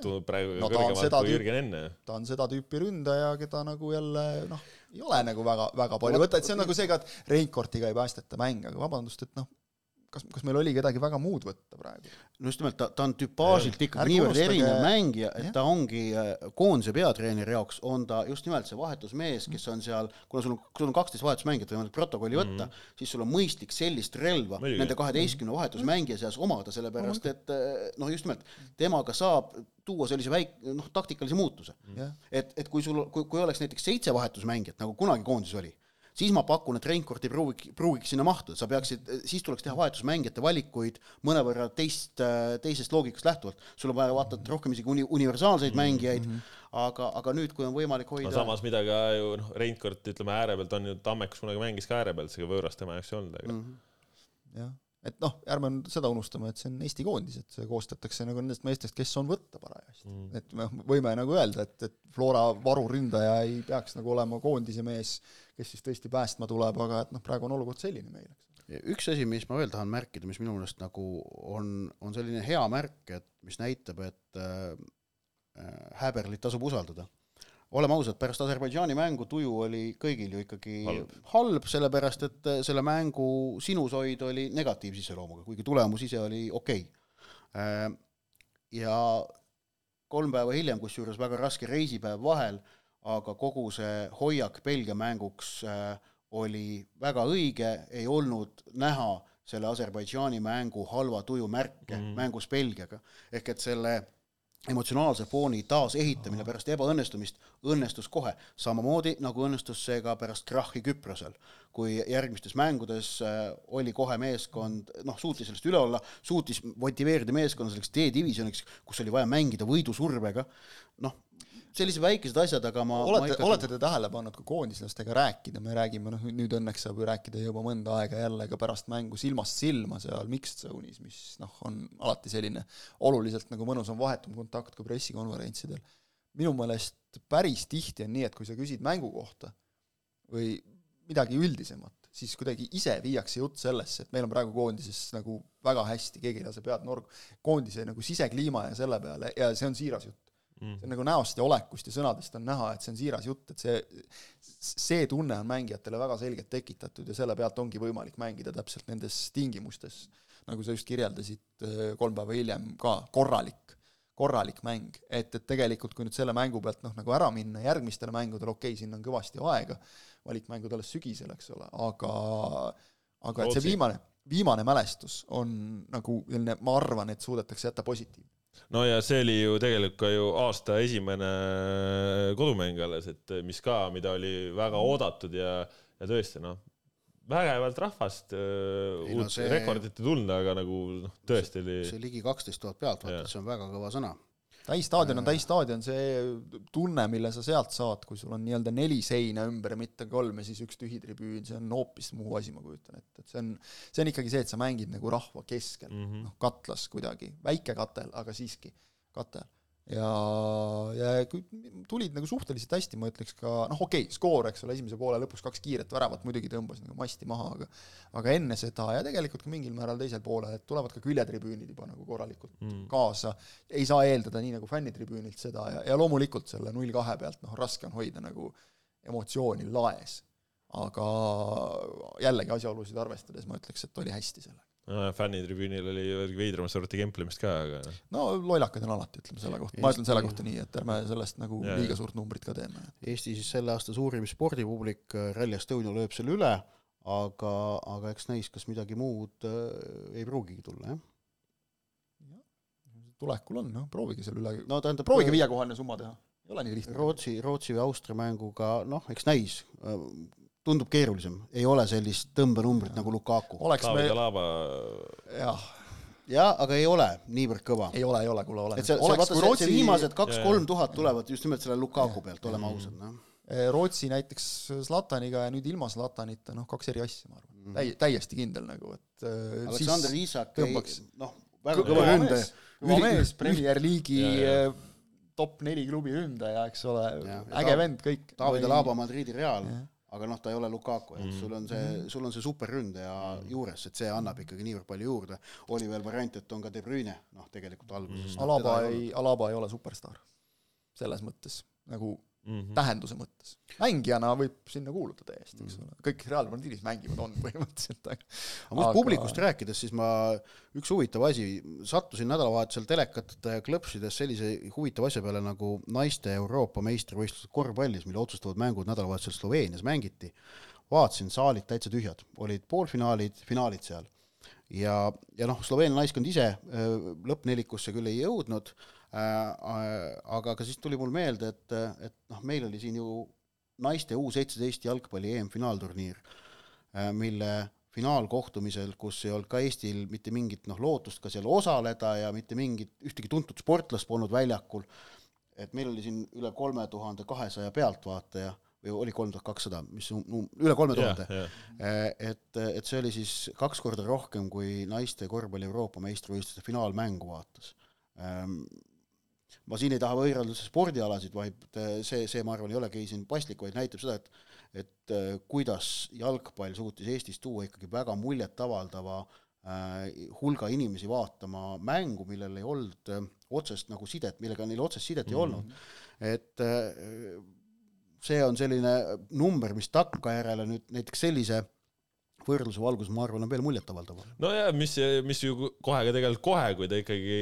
[SPEAKER 1] tundub praegu
[SPEAKER 2] No
[SPEAKER 1] no,
[SPEAKER 2] ta on
[SPEAKER 1] kõrgemalt
[SPEAKER 2] seda
[SPEAKER 1] kui Jürgen enne.
[SPEAKER 2] ta on seda tüüpi ründaja, keda nagu jälle noh, ei ole nagu väga, väga palju võtta, et see on nagu see ka, et Reinkordiga ei päästeta mänge, aga vabandust, et noh, kas, kas meil oli kedagi väga muud võtta praegu?
[SPEAKER 3] no just nimelt, ta, ta on tüpaažilt ikkagi niivõrd erinev mängija, et ta ongi äh, koondise peatreeneri jaoks on ta just nimelt see vahetusmees, kes on seal, kuna sul on, sul on kaksteist vahetusmängijat võimalik protokolli võtta mm, -hmm. siis sul on mõistlik sellist relva
[SPEAKER 1] Muidugi.
[SPEAKER 3] nende kaheteistkümne vahetusmängija seas omada, sellepärast et äh, noh, just nimelt temaga saab tuua sellise väik-, noh, taktikalise muutuse.
[SPEAKER 2] jah,
[SPEAKER 3] et, et kui sul, kui, kui oleks näiteks seitse vahetusmängijat, nagu kunagi koondises oli, siis ma pakun, et Reinkord ei pruugi, pruugiks sinna mahtuda, sa peaksid, siis tuleks teha vahetusmängijate valikuid mõnevõrra teist, teisest loogikast lähtuvalt. sul on vaja vaata et rohkem isegi uni-, universaalseid mängijaid mm, -hmm. aga, aga nüüd, kui on võimalik
[SPEAKER 1] no
[SPEAKER 3] hoida
[SPEAKER 1] samas, mida ka ju noh, Reinkord ütleme ääre pealt on ju, Tammekas kunagi mängis ka ääre pealt, seega võõras tema jaoks ei olnud, aga
[SPEAKER 3] mm
[SPEAKER 1] mm.
[SPEAKER 3] -hmm.
[SPEAKER 2] jah, et noh, ärme nüüd seda unustame, et see on Eesti koondis, et see koostatakse nagu nendest meestest, kes on võtta parajasti
[SPEAKER 1] Mm.
[SPEAKER 2] et me võime nagu öelda, et, et Flora varuründaja ei peaks nagu olema koondise mees, kes siis tõesti päästma tuleb, aga et noh, praegu on olukord selline meil, eks.
[SPEAKER 3] üks asi, mis ma veel tahan märkida, mis minu meelest nagu on, on selline hea märk, et mis näitab, et äh, äh, Häberlit tasub usaldada, oleme ausad, pärast Aserbaidžaani mängu tuju oli kõigil ju ikkagi
[SPEAKER 1] Halb.
[SPEAKER 3] halb, sellepärast et äh, selle mängu sinusoid oli negatiivse iseloomuga, kuigi tulemus ise oli okei okay.. ja kolm päeva hiljem, kusjuures väga raske reisipäev vahel, aga kogu see hoiak Belgia mänguks äh, oli väga õige, ei olnud näha selle Aserbaidžaani mängu halva tuju märke mm. mängus Belgiaga. ehk et selle emotsionaalse fooni taasehitamine pärast ebaõnnestumist õnnestus kohe, samamoodi nagu õnnestus see ka pärast krahhi Küprosel, kui järgmistes mängudes äh, oli kohe meeskond, noh, suutis sellest üle olla, suutis motiveerida meeskonna selleks D-divisjoniks, kus oli vaja mängida võidusurvega, noh, sellised väikesed asjad, aga ma
[SPEAKER 2] olete,
[SPEAKER 3] ma
[SPEAKER 2] olete te tähele pannud, kui koondislastega rääkida, me räägime, noh nüüd õnneks saab ju rääkida juba mõnda aega jälle ka pärast mängu silmast silma seal mixed zone'is, mis noh, on alati selline oluliselt nagu mõnusam vahetum kontakt kui pressikonverentsidel. minu meelest päris tihti on nii, et kui sa küsid mängu kohta või midagi üldisemat, siis kuidagi ise viiakse jutt sellesse, et meil on praegu koondises nagu väga hästi, keegi ei lase pead nurga, koondise nagu sisekliima ja selle peale ja see on siiras jutt
[SPEAKER 1] Mm.
[SPEAKER 2] see on nagu näost ja olekust ja sõnadest on näha, et see on siiras jutt, et see, see tunne on mängijatele väga selgelt tekitatud ja selle pealt ongi võimalik mängida täpselt nendes tingimustes, nagu sa just kirjeldasid äh, kolm päeva hiljem ka, korralik, korralik mäng, et, et tegelikult kui nüüd selle mängu pealt noh, nagu ära minna järgmistele mängudele, okei okay,, sinna on kõvasti aega, valikmängud alles sügisel, eks ole, aga aga et see viimane, viimane mälestus on nagu selline, ma arvan, et suudetakse jätta positiivne.
[SPEAKER 1] No ja see oli ju tegelikult ka ju aasta esimene kodumäng alles, et mis ka, mida oli väga oodatud ja, ja tõesti noh, vägevalt rahvast,
[SPEAKER 3] Ei no
[SPEAKER 1] uut
[SPEAKER 3] see-
[SPEAKER 1] rekordit ei tulnud, aga nagu noh, tõesti oli
[SPEAKER 3] see ligi kaksteist tuhat pealtvaatajat, see on väga kõva sõna.
[SPEAKER 2] Täisstaadion on täisstaadion, see tunne, mille sa sealt saad, kui sul on nii-öelda neli seina ümber ja mitte kolm ja siis üks tühi tribüün, see on hoopis muu asi, ma kujutan ette, et see on, see on ikkagi see, et sa mängid nagu rahva keskel mm. -hmm. noh, katlas kuidagi, väike katel, aga siiski katel. ja, ja tulid nagu suhteliselt hästi, ma ütleks ka, noh okei okay,, skoor, eks ole, esimese poole lõpus kaks kiiret väravat muidugi tõmbas nagu masti maha, aga aga enne seda ja tegelikult ka mingil määral teisel poolel, et tulevad ka küljetribüünid juba nagu korralikult
[SPEAKER 1] mm.
[SPEAKER 2] kaasa, ei saa eeldada nii nagu fännitribüünilt seda ja, ja loomulikult selle null kahe pealt noh, raske on hoida nagu emotsiooni laes. aga jällegi asjaolusid arvestades ma ütleks, et oli hästi sellega.
[SPEAKER 1] no,. fännitribüünil oli veidramat sorti kemplemist ka, aga noh,
[SPEAKER 2] no lollakad on alati, ütleme selle kohta, ma ütlen selle kohta nii, et ärme sellest nagu
[SPEAKER 1] Jaa,
[SPEAKER 2] liiga suurt numbrit ka teeme.
[SPEAKER 3] Eesti siis selle aasta suurim spordipublik, Rally Estonia lööb selle üle, aga, aga eks näis, kas midagi muud äh, ei pruugigi tulla, jah.
[SPEAKER 2] tulekul on, noh, proovige selle üle,
[SPEAKER 3] no tähendab,
[SPEAKER 2] proovige viiekohaline summa teha, ei ole nii lihtne.
[SPEAKER 3] Rootsi, Rootsi või Austria mänguga, noh, eks näis, tundub keerulisem, ei ole sellist tõmbenumbrit nagu Lukaku.
[SPEAKER 2] oleks me, jah,
[SPEAKER 3] jaa, aga ei ole niivõrd kõva.
[SPEAKER 2] ei ole, ei ole, kuule, ole.
[SPEAKER 3] et see, see vaata, see,
[SPEAKER 2] Rootsi
[SPEAKER 3] see viimased kaks-kolm tuhat tulevad just nimelt selle Lukaku pealt, oleme ausad, noh.
[SPEAKER 2] Eh, Rootsi näiteks Zlataniga ja nüüd ilma Zlatanita, noh, kaks eri asja, ma arvan. täi-, täiesti kindel nagu, et äh,
[SPEAKER 3] Aleksander Iisak ei
[SPEAKER 2] tõmbaks-,
[SPEAKER 3] noh, väga kõva ründaja.
[SPEAKER 2] kõva mees, Premier League'i äh, top neli klubi ründaja, eks ole
[SPEAKER 3] Jah,, ja
[SPEAKER 2] äge vend kõik.
[SPEAKER 3] David Alaba Madridi Real,
[SPEAKER 2] Jah.
[SPEAKER 3] Aga noh, ta ei ole Lukaku, et
[SPEAKER 1] Mhm.
[SPEAKER 3] sul on see, sul on see superründaja juures, et see annab ikkagi niivõrd palju juurde. oli veel variant, et on ka De Bruyne, noh, tegelikult alguses
[SPEAKER 1] Mhm.
[SPEAKER 3] noh,
[SPEAKER 2] Alaba ei, Alaba ei ole superstaar. selles mõttes, nagu
[SPEAKER 1] Mhm.
[SPEAKER 2] tähenduse mõttes. mängijana võib sinna kuuluda täiesti, eks
[SPEAKER 3] Mhm.
[SPEAKER 2] ole, kõik Real Madridis mängivad, on [LAUGHS] põhimõtteliselt, aga
[SPEAKER 3] aga muidu publikust rääkides, siis ma, üks huvitav asi, sattusin nädalavahetusel telekat klõpsides sellise huvitava asja peale nagu naiste Euroopa meistrivõistlused korvpallis, mille otsustavad mängud nädalavahetusel Sloveenias mängiti. vaatasin, saalid täitsa tühjad, olid poolfinaalid, finaalid seal. ja, ja noh, Sloveenia naiskond ise öö, lõppnelikusse küll ei jõudnud äh,, aga ka siis tuli mul meelde, et, et noh, meil oli siin ju naiste U seitseteist jalgpalli EM-finaalturniir, mille finaalkohtumisel, kus ei olnud ka Eestil mitte mingit noh, lootust ka seal osaleda ja mitte mingit, ühtegi tuntud sportlast polnud väljakul, et meil oli siin üle kolme tuhande kahesaja pealtvaataja või oli kolm tuhat kakssada, mis on um, üle kolme tuhande,
[SPEAKER 1] jah,
[SPEAKER 3] et, et see oli siis kaks korda rohkem, kui naiste korvpalli Euroopa meistrivõistluste finaalmängu vaatas ma siin ei taha võrrelda spordialasid, vaid äh, see, see, ma arvan, ei olegi siin paslik, vaid näitab seda, et et äh, kuidas jalgpall suutis Eestis tuua ikkagi väga muljetavaldava äh, hulga inimesi vaatama mängu, millel ei olnud otsest nagu sidet, millega neil otsest sidet ei olnud. et äh, see on selline number, mis takkajärele nüüd näiteks sellise võrdluse valguses, ma arvan, on veel muljetavaldav.
[SPEAKER 1] no ja mis, mis ju kohe ka tegelikult kohe, kui ta ikkagi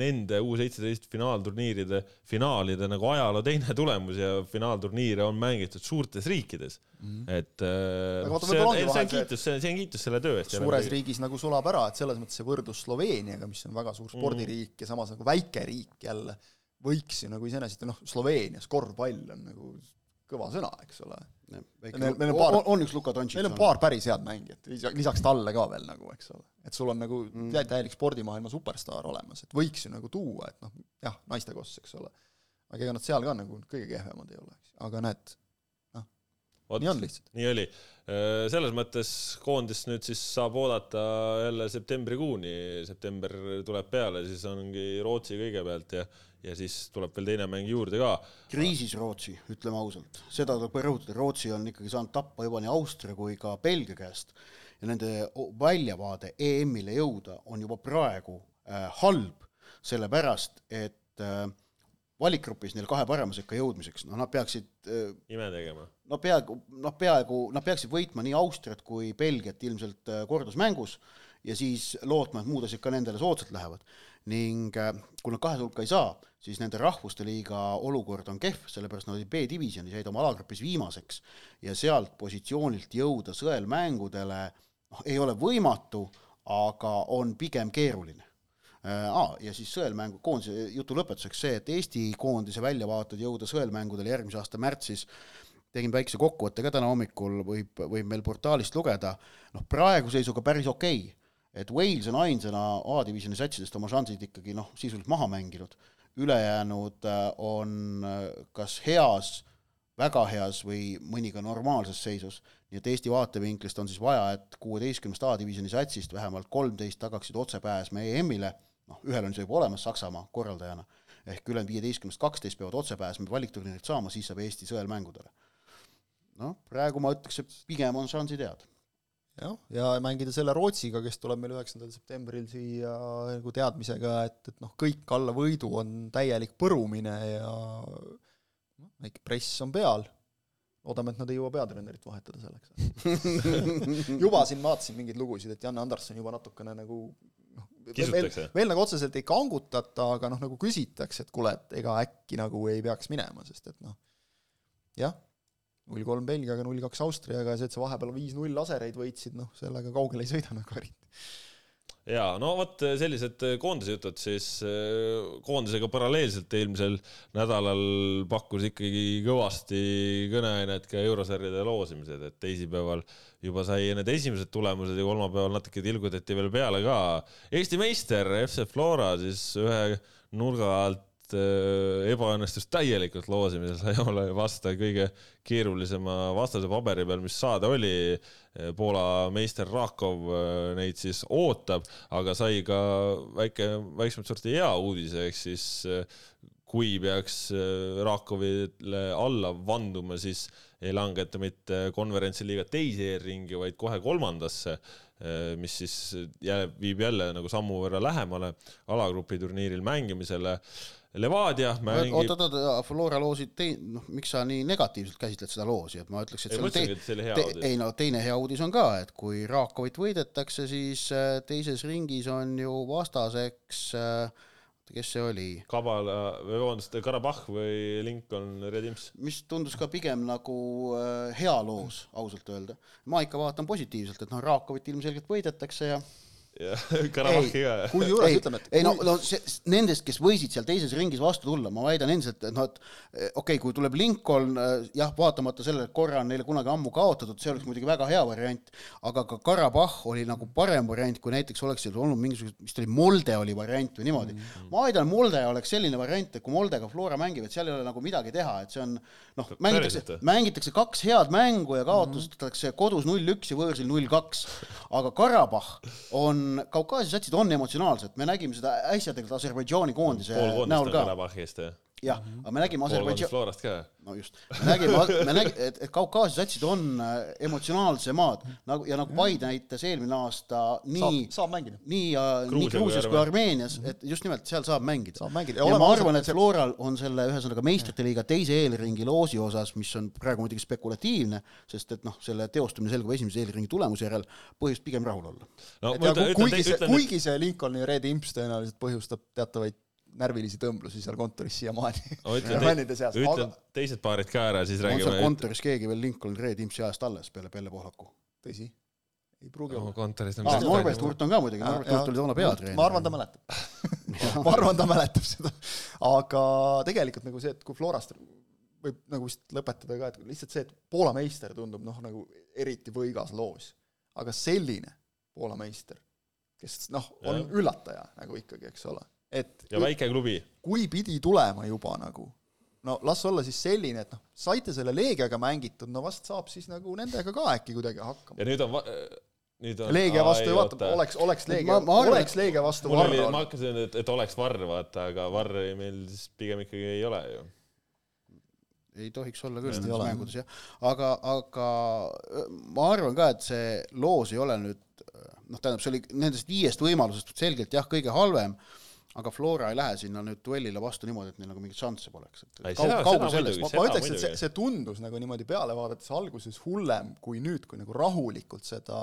[SPEAKER 1] nende U seitseteist finaalturniiride finaalide nagu ajaloo teine tulemus ja finaalturniire on mängitud suurtes riikides mm. -hmm. et äh, see on, see on kiitus, see on kiitus selle töö eest.
[SPEAKER 2] suures riigis nagu sulab ära, et selles mõttes see võrdlus Sloveeniaga, mis on väga suur spordiriik mm -hmm. ja samas nagu väike riik jälle, võiks ju nagu iseenesest, noh, Sloveenias korvpall on nagu kõva sõna, eks ole.
[SPEAKER 3] Meil, meil on paar, on üks Luka Dontšit.
[SPEAKER 2] meil on paar päris head mängijat, lisaks talle ka veel nagu, eks ole. et sul on nagu mm. täielik spordimaailma superstaar olemas, et võiks ju nagu tuua, et noh, jah, naiste koss, eks ole. aga ega nad seal ka nagu kõige kehvemad ei ole, aga näed, nii on lihtsalt.
[SPEAKER 1] nii oli. Selles mõttes koondist nüüd siis saab oodata jälle septembrikuuni, september tuleb peale, siis ongi Rootsi kõigepealt ja ja siis tuleb veel teine mäng juurde ka.
[SPEAKER 3] kriisis Rootsi, ütleme ausalt, seda tuleb rõhutada, Rootsi on ikkagi saanud tappa juba nii Austria kui ka Belgia käest ja nende väljavaade EM-ile jõuda on juba praegu äh, halb, sellepärast et äh, valikgrupis neil kahe parema sekka jõudmiseks, noh, nad peaksid äh,
[SPEAKER 1] ime tegema.
[SPEAKER 3] No peaaegu, noh, peaaegu, nad peaksid võitma nii Austriat kui Belgiat ilmselt äh, kordusmängus ja siis lootma, et muud asjad ka nendele soodsalt lähevad ning äh, kui nad kahe hulka ei saa, siis nende rahvuste liiga olukord on kehv, sellepärast nad olid B-divisjonis, jäid oma alagrupis viimaseks ja sealt positsioonilt jõuda sõelmängudele noh, ei ole võimatu, aga on pigem keeruline ah,. ja siis sõelmängu, koondise jutu lõpetuseks see, et Eesti koondise väljavaated jõuda sõelmängudele järgmise aasta märtsis, tegin väikse kokkuvõtte ka täna hommikul, võib, võib meil portaalist lugeda, noh praeguse seisuga päris okei. Okay et Wales on ainsana A-divisjoni satsidest oma šansid ikkagi noh, sisuliselt maha mänginud, ülejäänud äh, on äh, kas heas, väga heas või mõni ka normaalses seisus, nii et Eesti vaatevinklist on siis vaja, et kuueteistkümnest A-divisjoni satsist vähemalt kolmteist tagaksid otsepääsme EM-ile, noh, ühel on see juba olemas Saksamaa korraldajana, ehk ülejäänud viieteistkümnest kaksteist peavad otsepääsme valikturniirilt saama, siis saab Eesti sõelmängudele. Noh, praegu ma ütleks, et pigem on šansid head.
[SPEAKER 2] Jah, ja mängida selle Rootsiga, kes tuleb meil üheksandal septembril siia nagu teadmisega, et, et noh, kõik alla võidu on täielik põrumine ja noh, väike press on peal, loodame, et nad ei jõua peatreenerit vahetada selleks. [LAUGHS] Juba siin vaatasin mingeid lugusid, et Janne Anderson juba natukene nagu noh, veel, veel nagu otseselt ei kangutata, aga noh, nagu küsitakse, et kuule, et ega äkki nagu ei peaks minema, sest et noh, jah null kolm Belgiaga, null kaks Austriaga ja see, et sa vahepeal viis-null lasereid võitsid, noh, sellega kaugele ei sõida nagu eriti.
[SPEAKER 1] jaa, no vot sellised koondise jutud siis koondisega paralleelselt eelmisel nädalal pakkus ikkagi kõvasti kõneainet ka eurosarjade loosimised, et teisipäeval juba sai need esimesed tulemused ja kolmapäeval natuke tilgutati veel peale ka. Eesti meister FC Flora siis ühe nurga alt Äh, ebaõnnestus täielikult loosimisel, sai olla vasta kõige keerulisema vastase paberi peal, mis saada oli. Äh, Poola meister Rakov äh, neid siis ootab, aga sai ka väike, väiksemat sorti hea uudise, ehk siis kui peaks Rakovile alla vanduma, siis ei langeta mitte konverentsi liiga teise eelringi, vaid kohe kolmandasse, mis siis jääb, viib jälle nagu sammu võrra lähemale alagrupi turniiril mängimisele Levadia mängib.
[SPEAKER 3] oot, oot, oot, Flora loosid tei-, noh, miks sa nii negatiivselt käsitled seda loosi, et ma ütleks, et
[SPEAKER 1] ei,
[SPEAKER 3] see
[SPEAKER 1] on tei-,
[SPEAKER 3] te, ei no teine hea uudis on ka, et kui Rakovit võidetakse, siis äh, teises ringis on ju vastaseks äh, kes see oli?
[SPEAKER 1] Kabala, või vabandust, Karabahh või Lincoln Redims?
[SPEAKER 3] mis tundus ka pigem nagu äh, hea loos, ausalt öelda. ma ikka vaatan positiivselt, et noh, Rakovit ilmselgelt võidetakse ja [LAUGHS]
[SPEAKER 1] Karabahhi ka.
[SPEAKER 2] kusjuures ütleme, et
[SPEAKER 3] ei no, no see, nendest, kes võisid seal teises ringis vastu tulla, ma väidan endiselt, et noh, et eh, okei okay,, kui tuleb Lincoln, eh, jah, vaatamata sellele, et korra on neile kunagi ammu kaotatud, see oleks muidugi väga hea variant, aga ka Karabahh oli nagu parem variant, kui näiteks oleks seal olnud mingisugused, vist oli Molde oli variant või niimoodi mm. -hmm. ma väidan, Molde oleks selline variant, et kui Moldega Flora mängib, et seal ei ole nagu midagi teha, et see on noh, mängitakse, mängitakse kaks head mängu ja kaotatakse mm -hmm. kodus null-üks ja võõrsil null-kaks, aga Karabahh on on, Kaukaasia satsid on emotsionaalsed, me nägime seda äsja tegelikult Aserbaidžaani koondise
[SPEAKER 1] näol ka. Karabahhist, jah
[SPEAKER 3] jah, aga me nägime Aserbaidžaani,
[SPEAKER 1] Florast ka.
[SPEAKER 3] no just, me nägime, me nägime, et, et Kaukaasia satsid on äh, emotsionaalsemad nagu ja nagu Paide näitas eelmine aasta nii nii, nii
[SPEAKER 1] Gruusia kui
[SPEAKER 3] Gruusias kui
[SPEAKER 1] Armeenia.
[SPEAKER 3] Armeenias, et just nimelt seal saab mängida.
[SPEAKER 2] saab mängida.
[SPEAKER 3] ja ma arvan, et Floral on selle ühesõnaga meistrite liiga teise eelringi loosi osas, mis on praegu muidugi spekulatiivne, sest et noh, selle teostumine selgub esimese eelringi tulemuse järel, põhjust pigem rahul olla.
[SPEAKER 1] no
[SPEAKER 2] ja ku- kuigi see, kuigi see Lincolni Red Imps tõenäoliselt põhjustab teatavaid närvilisi tõmblusi seal kontoris siiamaani
[SPEAKER 1] ma ütlen,
[SPEAKER 2] fännide seas,
[SPEAKER 1] ütlen
[SPEAKER 2] aga
[SPEAKER 1] teised paarid ka ära, siis
[SPEAKER 3] on seal
[SPEAKER 1] räägime.
[SPEAKER 3] kontoris keegi veel Lincoln Red Imsi ajast alles peale Pelle Pohlaku?
[SPEAKER 2] tõsi, ei pruugi olla.
[SPEAKER 1] kontoris on
[SPEAKER 2] Just
[SPEAKER 3] Norbert. Hurt on ka muidugi, Norbert Hurt oli toona peatreener.
[SPEAKER 2] ma arvan, ta mäletab. [LAUGHS] [LAUGHS] ma arvan, ta mäletab seda. aga tegelikult nagu see, et kui Florast võib nagu vist lõpetada ka, et lihtsalt see, et Poola meister tundub noh, nagu eriti võigas loos. aga selline Poola meister, kes noh, on
[SPEAKER 1] Jah.
[SPEAKER 2] üllataja nagu ikkagi, eks ole. Et
[SPEAKER 1] ja väike klubi.
[SPEAKER 2] kui pidi tulema juba nagu no las olla siis selline, et noh, saite selle Leegiaga mängitud, no vast saab siis nagu nendega ka äkki kuidagi hakkama.
[SPEAKER 1] ja nüüd on, nüüd on.
[SPEAKER 2] Leegia vastu ju vaata, oleks, oleks Leegia,
[SPEAKER 3] Ma- ma
[SPEAKER 2] oleks Leegia vastu Varro
[SPEAKER 1] ma
[SPEAKER 2] olnud.
[SPEAKER 1] hakkasin, et, et oleks Varr, vaata, aga Varri meil siis pigem ikkagi ei ole ju.
[SPEAKER 3] ei tohiks olla küll
[SPEAKER 2] ei
[SPEAKER 3] nendes mängudes jah, aga, aga öö, ma arvan ka, et see loos ei ole nüüd noh, tähendab, see oli nendest viiest võimalusest selgelt jah, kõige halvem, aga Flora ei lähe sinna nüüd duellile vastu niimoodi, et neil nagu mingeid šansse poleks, et et kaug- kaugel sellest
[SPEAKER 2] ma, ma ütleks, et see see tundus nagu niimoodi peale vaadates alguses hullem kui nüüd, kui nagu rahulikult seda,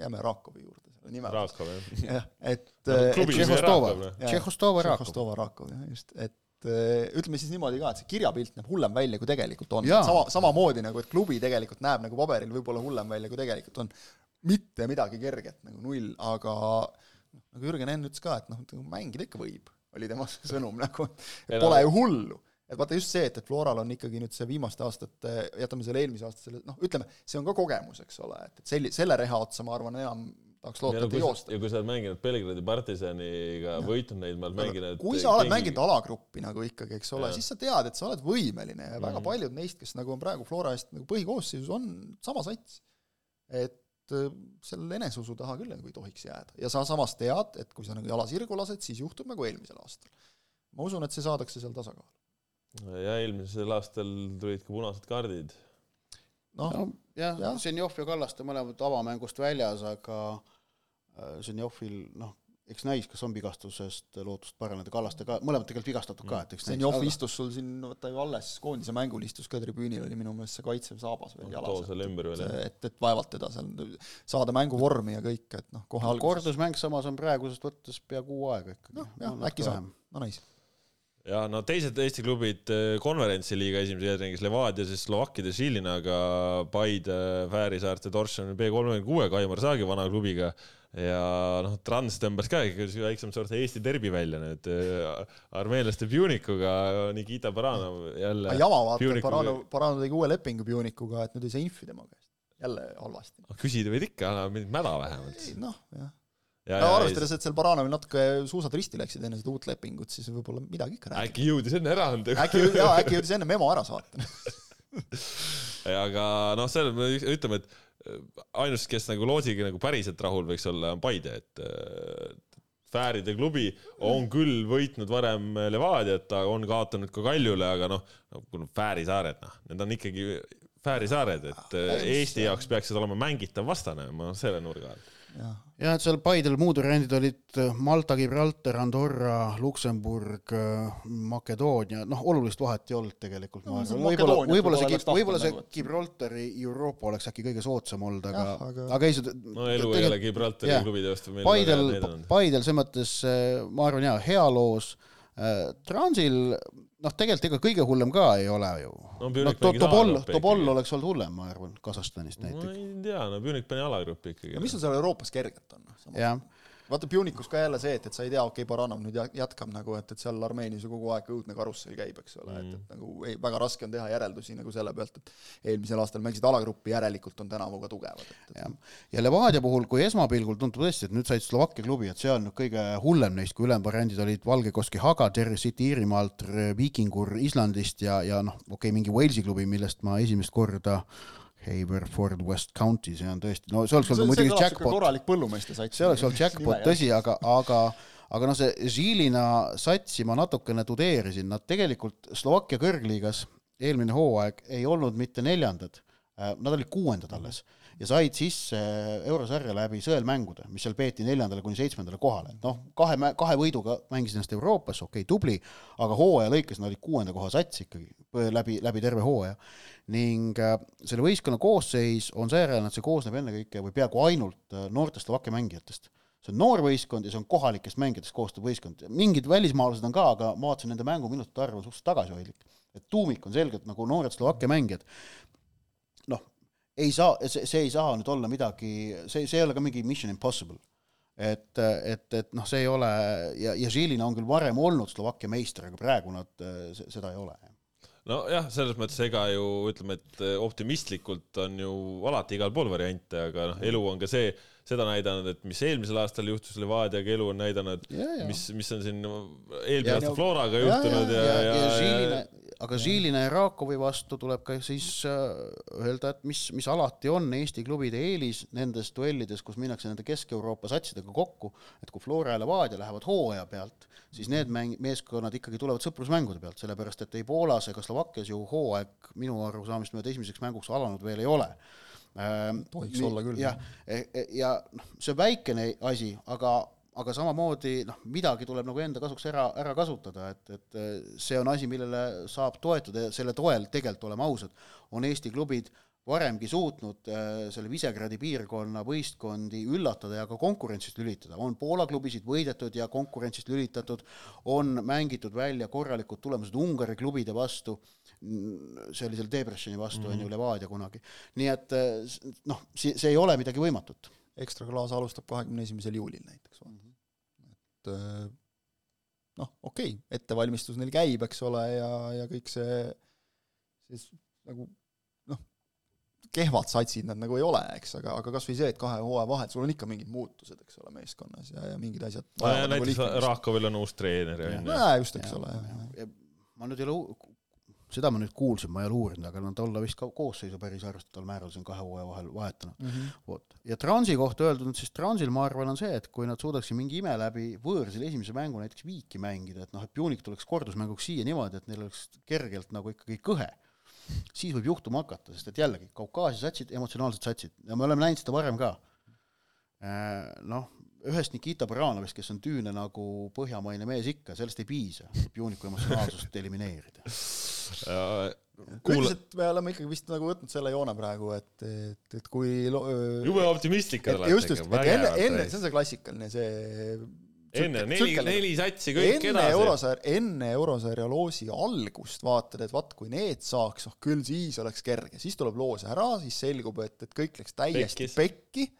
[SPEAKER 2] jääme Rakovi juurde selle nime pärast.
[SPEAKER 1] Rakov jah. [LAUGHS]
[SPEAKER 2] jah, et
[SPEAKER 3] Tšehhostova Tšehhostova Rakov.
[SPEAKER 2] Tšehhostova Rakov jah, just, et eh, ütleme siis niimoodi ka, et see kirjapilt näeb hullem välja, kui tegelikult on. Sama, samamoodi nagu, et klubi tegelikult näeb nagu paberil võib-olla hullem välja, kui tegelikult on. mitte midagi kerget nagu null, aga noh, nagu Jürgen enne ütles ka, et noh, mängida ikka võib, oli tema [LAUGHS] sõnum nagu, et pole ju hullu. et vaata just see, et, et Floral on ikkagi nüüd see viimaste aastate, jätame selle eelmise aasta selle, noh, ütleme, see on ka kogemus, eks ole, et, et selli-, selle reha otsa ma arvan, enam tahaks loota, et ei joosta.
[SPEAKER 1] ja kui sa oled mänginud Belgradi partisaniga, võitnud neid, ma olen mänginud
[SPEAKER 2] kui sa oled mänginud alagruppi nagu ikkagi, eks ole, siis sa tead, et sa oled võimeline ja väga
[SPEAKER 1] Mhm.
[SPEAKER 2] paljud neist, kes nagu on praegu Flora eest nagu põhikoosseisus, on sama sats. et selle eneseusu taha küll nagu ei tohiks jääda ja sa samas tead, et kui sa nagu jala sirgu lased, siis juhtub nagu eelmisel aastal. ma usun, et see saadakse seal tasakaalu.
[SPEAKER 1] ja eelmisel aastal tulid ka punased kaardid.
[SPEAKER 2] noh,
[SPEAKER 3] no jah
[SPEAKER 2] jah.
[SPEAKER 3] ja., Zenjov ja Kallaste mõlemad avamängust väljas, aga äh, Zenjovil noh, eks näis, kas on vigastusest lootust paraneda, Kallaste ka, mõlemad tegelikult vigastatud ka, et eks
[SPEAKER 2] Zenjov
[SPEAKER 3] näis.
[SPEAKER 2] istus sul siin, vaata ju alles koondise mängul istus ka tribüünil oli minu meelest see kaitsev saabas veel
[SPEAKER 1] too
[SPEAKER 2] jalas.
[SPEAKER 1] jah.
[SPEAKER 2] et, et vaevalt teda seal saada mänguvormi ja kõik, et noh, kohe alguses.
[SPEAKER 3] kordusmäng samas on praegusest võttes pea kuu aega ikkagi.
[SPEAKER 2] noh, jah, äkki saab. no nice.
[SPEAKER 1] ja no teised Eesti klubid eh, konverentsiliiga esimeses järjengis Levadia siis Slovakkide Žilinaga, Paide, Fääri saarte Doršani B kolmekümne kuue Kaimar Saagi vana klubiga ja noh, Trans tõmbas ka ikka väiksemat sorti Eesti derbi välja nüüd eh, armeenlaste Pjunikuga, Nikita Baranov jälle.
[SPEAKER 2] jama vaata, Baranov, Baranov tegi uue lepingu Pjunikuga, et nüüd ei saa infi tema käest. jälle halvasti.
[SPEAKER 1] küsida võid ikka, anna mingit mäda vähemalt.
[SPEAKER 2] noh, jah.
[SPEAKER 1] ja,
[SPEAKER 2] no arvestades, et seal Baranovil natuke suusad risti läksid enne seda uut lepingut, siis võib-olla midagi ikka rääkida.
[SPEAKER 1] äkki jõudis enne ära anda.
[SPEAKER 2] äkki, jaa, äkki jõudis enne memo ära saata. [LAUGHS]
[SPEAKER 1] aga noh, selle me ütleme, et äh, ainus, kes nagu loosiga nagu päriselt rahul võiks olla, on Paide, et äh, Fääride klubi on küll võitnud varem Levadiat, aga on kaotanud ka Kaljule, aga noh, kui Fääri saared, noh, need on ikkagi Fääri saared, et äh, Eesti jaoks peaks see olema mängitav vastane, ma selle nurga alt.
[SPEAKER 2] jah,
[SPEAKER 3] et seal Paidel muud variandid olid äh, Malta, Gibraltar, Andorra, Luksemburg, Makedoonia, noh, olulist vahet ei olnud tegelikult, ma
[SPEAKER 2] No see
[SPEAKER 3] arvan, võib-olla, võib-olla see
[SPEAKER 2] võib-olla,
[SPEAKER 3] see
[SPEAKER 2] nagu, et-
[SPEAKER 3] Gibraltari Euroopa oleks äkki kõige soodsam olnud, aga
[SPEAKER 2] aga-
[SPEAKER 3] aga ei, see
[SPEAKER 1] no elu ei ole Gibraltari klubide vastu meil
[SPEAKER 3] Paidel Paidel selles mõttes ma arvan jaa, hea loos. Transil noh, tegelikult ega kõige hullem ka ei ole ju.
[SPEAKER 1] No
[SPEAKER 3] no To- Tobol, Tobol oleks olnud hullem, ma arvan, Kasahstanist
[SPEAKER 1] ma
[SPEAKER 3] näiteks.
[SPEAKER 1] ei tea, no Pjunik pani alagruppi ikkagi.
[SPEAKER 2] no mis sul seal Euroopas kerget on?
[SPEAKER 3] jah,
[SPEAKER 2] vaata Pjunikus ka jälle see, et, et sa ei tea, okei okay,, Baranov nüüd jä- jätkab nagu, et, et seal Armeenias ju kogu aeg õudne karussell käib, eks ole mm., et, et nagu ei, väga raske on teha järeldusi nagu selle pealt, et eelmisel aastal mängisid alagruppi, järelikult on tänavu ka tugevad,
[SPEAKER 3] jah. ja Levadia puhul, kui esmapilgul tundub tõesti, et nüüd said Slovakkia klubi, et see on nüüd kõige hullem neist, kui ülemvariandid olid Valgekoski Haga, Terry City Iirimaalt, Viikingur Islandist ja, ja noh, okei okay,, mingi Walesi klubi, millest ma esimest korda Haverford West County, see on tõesti, no see oleks olnud muidugi jackpot,
[SPEAKER 2] korralik põllumeeste sats.
[SPEAKER 3] see oleks olnud jackpot, tõsi, aga, aga aga noh, see Žilina satsi ma natukene tudeerisin, nad tegelikult Slovakkia kõrgliigas eelmine hooaeg ei olnud mitte neljandad, nad olid kuuendad alles ja said sisse eurosarja läbi sõelmängude, mis seal peeti neljandale kuni seitsmendale kohale, et noh, kahe, kahe võiduga mängisid ennast Euroopas, okei okay,, tubli, aga hooaja lõikes nad olid kuuenda koha sats ikkagi läbi, läbi terve hooaja. ning äh, selle võistkonna koosseis on säärane, et see koosneb ennekõike või peaaegu ainult äh, noortest Slovakkia mängijatest see on noor võistkond ja see on kohalikest mängijatest koostav võistkond, mingid välismaalased on ka, aga ma vaatasin nende mänguminutite arv on suhteliselt tagasihoidlik. et tuumik on selgelt nagu noored Slovakkia mängijad ei saa, see, see ei saa nüüd olla midagi, see, see ei ole ka mingi mission impossible. et, et, et noh, see ei ole ja, ja Žilina on küll varem olnud Slovakkia meister, aga praegu nad seda ei ole.
[SPEAKER 1] nojah, selles mõttes ega ju ütleme, et optimistlikult on ju alati igal pool variante, aga noh, elu on ka see, seda näidanud, et mis eelmisel aastal juhtus Levadiaga, elu on näidanud, mis, mis on siin eelmise aasta Floraga juhtunud ja, ja, ja, ja, ja, ja
[SPEAKER 3] aga Žilina ja Rakovi vastu tuleb ka siis äh, öelda, et mis, mis alati on Eesti klubide eelis nendes duellides, kus minnakse nende Kesk-Euroopa satsidega kokku, et kui Flora ja Levadia lähevad hooaja pealt, siis need mäng-, meeskonnad ikkagi tulevad sõprusmängude pealt, sellepärast et ei Poolas ega Slovakkias ju hooaeg minu arusaamist mööda esimeseks mänguks alanud veel ei ole
[SPEAKER 2] ähm, tohiks olla küll.
[SPEAKER 3] jah, e, e, ja noh, see väikene asi, aga aga samamoodi noh, midagi tuleb nagu enda kasuks ära, ära kasutada, et, et eh, see on asi, millele saab toetuda ja selle toel tegelikult, oleme ausad, on Eesti klubid varemgi suutnud äh, selle Visegradi piirkonna võistkondi üllatada ja ka konkurentsist lülitada, on Poola klubisid võidetud ja konkurentsist lülitatud, on mängitud välja korralikud tulemused Ungari klubide vastu, sellisel Debreceni vastu on mm -hmm. ju Levadia kunagi. nii et noh, see, see ei ole midagi võimatut
[SPEAKER 2] ekstra klaas alustab kahekümne esimesel juulil näiteks mm, -hmm. Et äh, noh, okei okay,, ettevalmistus neil käib, eks ole, ja, ja kõik see, siis nagu noh, kehvad satsid nad nagu ei ole, eks, aga, aga kas või see, et kahe hooaja vahel sul on ikka mingid muutused, eks ole, meeskonnas ja, ja mingid asjad
[SPEAKER 1] no, ja nagu näiteks Rakovil on uus treener
[SPEAKER 2] ja on ju. jaa, just, eks ja, ole,
[SPEAKER 3] ma nüüd ei ole seda ma nüüd kuulsin, ma ei ole uurinud, aga nad olla vist ka koosseisu päris arvestataval määral siin kahe hooaja vahel vahetanud mm. -hmm. vot, ja Transi kohta öeldud, siis Transil ma arvan, on see, et kui nad suudaksid mingi ime läbi võõrsil esimese mängu näiteks viiki mängida, et noh, et Pjunik tuleks kordusmänguks siia niimoodi, et neil oleks kergelt nagu ikkagi kõhe, siis võib juhtuma hakata, sest et jällegi, Kaukaasia satsid, emotsionaalsed satsid ja me oleme näinud seda varem ka. Äh, noh, ühest Nikita Baranovist, kes on tüüne nagu põhjamaine mees ikka, sellest ei piisa, et Pjuniku emotsionaalsust elimineerida
[SPEAKER 2] kuule, üldiselt me oleme ikkagi vist nagu võtnud selle joone praegu, et, et, et kui lo-,
[SPEAKER 1] jube optimistlik
[SPEAKER 2] olete. just, just, et enne, enne, see on see klassikaline, see
[SPEAKER 1] enne neli, neli satsi kõik
[SPEAKER 2] enne edasi. eurosarja, enne eurosarja loosi algust vaatad, et vaat kui need saaks, noh küll siis oleks kerge, siis tuleb loos ära, siis selgub, et, et kõik läks täiesti Pekkis. pekki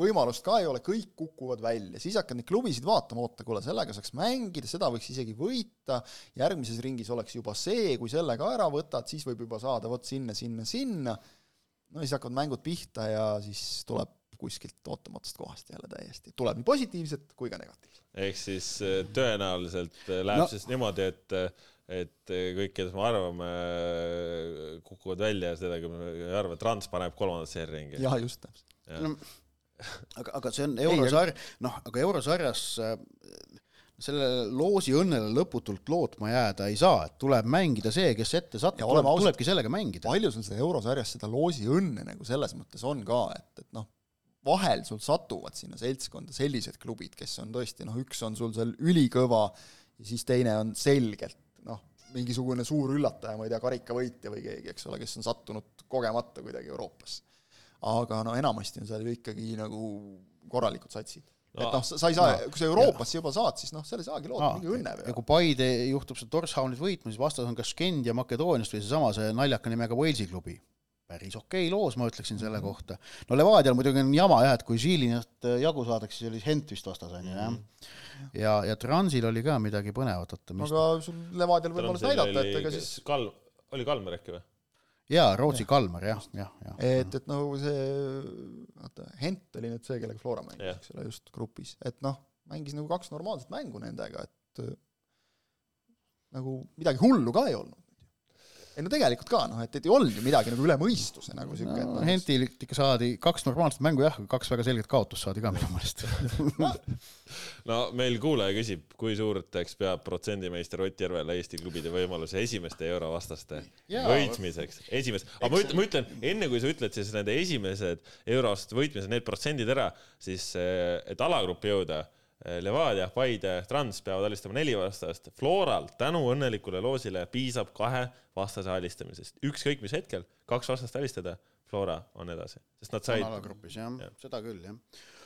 [SPEAKER 2] võimalust ka ei ole, kõik kukuvad välja, siis hakkad neid klubisid vaatama, oota, kuule, sellega saaks mängida, seda võiks isegi võita, järgmises ringis oleks juba see, kui selle ka ära võtad, siis võib juba saada vot sinna, sinna, sinna, no siis hakkavad mängud pihta ja siis tuleb kuskilt ootamatust kohast jälle täiesti, tuleb nii positiivset kui ka negatiivset.
[SPEAKER 1] ehk siis äh, tõenäoliselt äh, läheb no. siis niimoodi, et et kõik, kes me arvame, kukuvad välja ja sedagi me ei arva, et Rans paneb kolmandasse ringi.
[SPEAKER 2] jah, just täpselt
[SPEAKER 3] ja. no aga, aga see on eurosarj, noh, aga eurosarjas äh, selle loosi õnnele lõputult lootma jääda ei saa, et tuleb mängida see, kes ette satub, tuleb, tulebki sellega mängida.
[SPEAKER 2] palju sul seda eurosarjas seda loosi õnne nagu selles mõttes on ka, et, et noh, vahel sul satuvad sinna seltskonda sellised klubid, kes on tõesti noh, üks on sul seal ülikõva ja siis teine on selgelt noh, mingisugune suur üllataja, ma ei tea, karikavõitja või keegi, eks ole, kes on sattunud kogemata kuidagi Euroopasse aga no enamasti on seal ju ikkagi nagu korralikud satsid no,. et noh, sa ei saa no,, kui sa Euroopasse juba saad, siis noh, seal ei saagi loota mingi õnne peale.
[SPEAKER 3] ja kui Paide juhtub seda Torshavnit võitma, siis vastas on kas Skend ja Makedooniast või seesama, see naljaka nimega Walesi klubi. päris okei okay loos, ma ütleksin selle mm -hmm. kohta. no Levadial muidugi on jama jah, et kui Žilinast äh, jagu saadakse, siis oli Hent vist vastas, on ju, jah. Mhm. ja, ja Transil oli ka midagi põnevat, oota,
[SPEAKER 2] mis aga sul Levadial võimalus näidata, et ega siis
[SPEAKER 1] Kal-, oli Kalmer äkki või?
[SPEAKER 3] Jaa, Rootsi Kalmar jah, jah, jah.
[SPEAKER 2] et, et nagu see, vaata, Hent oli nüüd see, kellega Flora mängis, eks ole, just grupis, et noh, mängis nagu kaks normaalset mängu nendega, et nagu midagi hullu ka ei olnud. Ei no tegelikult ka noh, et, et ei olnud ju midagi nagu üle mõistuse nagu siuke, et
[SPEAKER 3] no,
[SPEAKER 2] noh,
[SPEAKER 3] Hentilt ikka saadi kaks normaalset mängu jah, aga kaks väga selget kaotust saadi ka minu meelest. [LAUGHS]
[SPEAKER 1] no meil kuulaja küsib, kui suurteks peab protsendimeister Ott Järvela Eesti klubide võimaluse esimeste eurovastaste võitmiseks, esimest, aga ma ütlen, ma ütlen, enne kui sa ütled siis nende esimesed eurovastaste võitmised, need protsendid ära, siis eh, et alagruppi jõuda, Levadia, Paide, Trans peavad alistama neli vastast, Floral tänu õnnelikule loosile piisab kahe vastase alistamisest, ükskõik mis hetkel kaks vastast alistada, Flora on edasi, sest nad said
[SPEAKER 3] alagrupis jah
[SPEAKER 1] Jah.,
[SPEAKER 3] seda küll jah.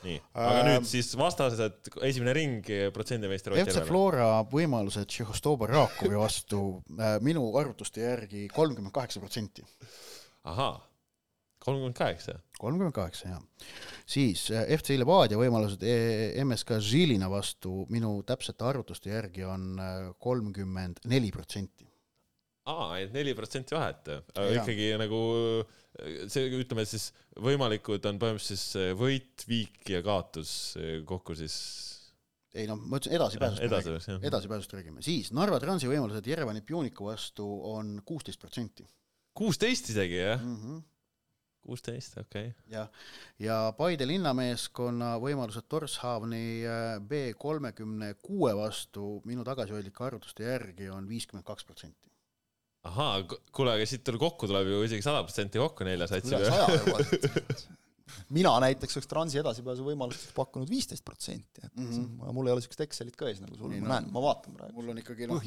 [SPEAKER 1] nii, aga
[SPEAKER 3] Ähm,
[SPEAKER 1] nüüd siis vastased, esimene ring, protsendimeister
[SPEAKER 3] FC. Flora võimalused Tšehhostoba Rakovi vastu äh, minu arvutuste järgi kolmkümmend kaheksa protsenti.
[SPEAKER 1] ahaa, kolmkümmend kaheksa.
[SPEAKER 3] kolmkümmend kaheksa jah. siis äh, FC Levadia võimalused eh, MSK Žilina vastu minu täpsete arvutuste järgi on äh, kolmkümmend neli protsenti.
[SPEAKER 1] aa, et neli protsenti vahet, aga
[SPEAKER 3] Jaa.
[SPEAKER 1] ikkagi nagu see, ütleme siis võimalikud on põhimõtteliselt siis võit, viik ja kaotus kokku siis
[SPEAKER 3] ei noh, ma ütlesin edasipääsust
[SPEAKER 1] edasi
[SPEAKER 3] räägime,
[SPEAKER 1] jah.
[SPEAKER 3] edasipääsust räägime, siis Narva Transi võimalused Jerevani Pjuniku vastu on kuusteist protsenti.
[SPEAKER 1] kuusteist isegi jah,
[SPEAKER 3] Mhm.
[SPEAKER 1] kuusteist, okei okay..
[SPEAKER 3] ja, ja Paide linnameeskonna võimalused Torshavni äh, B kolmekümne kuue vastu minu tagasihoidlike arvutuste järgi on viiskümmend kaks protsenti.
[SPEAKER 1] ahaa, kuule, aga siit tuleb kokku tuleb ju isegi sada protsenti kokku nelja
[SPEAKER 2] saja juba. [LAUGHS] mina näiteks oleks Transi edasipääsu võimalusteks pakkunud viisteist protsenti, et mm. -hmm. mul ei ole siukest Excelit ka ees nagu sul, ma näen, ma vaatan praegu.
[SPEAKER 3] mul on ikkagi noh,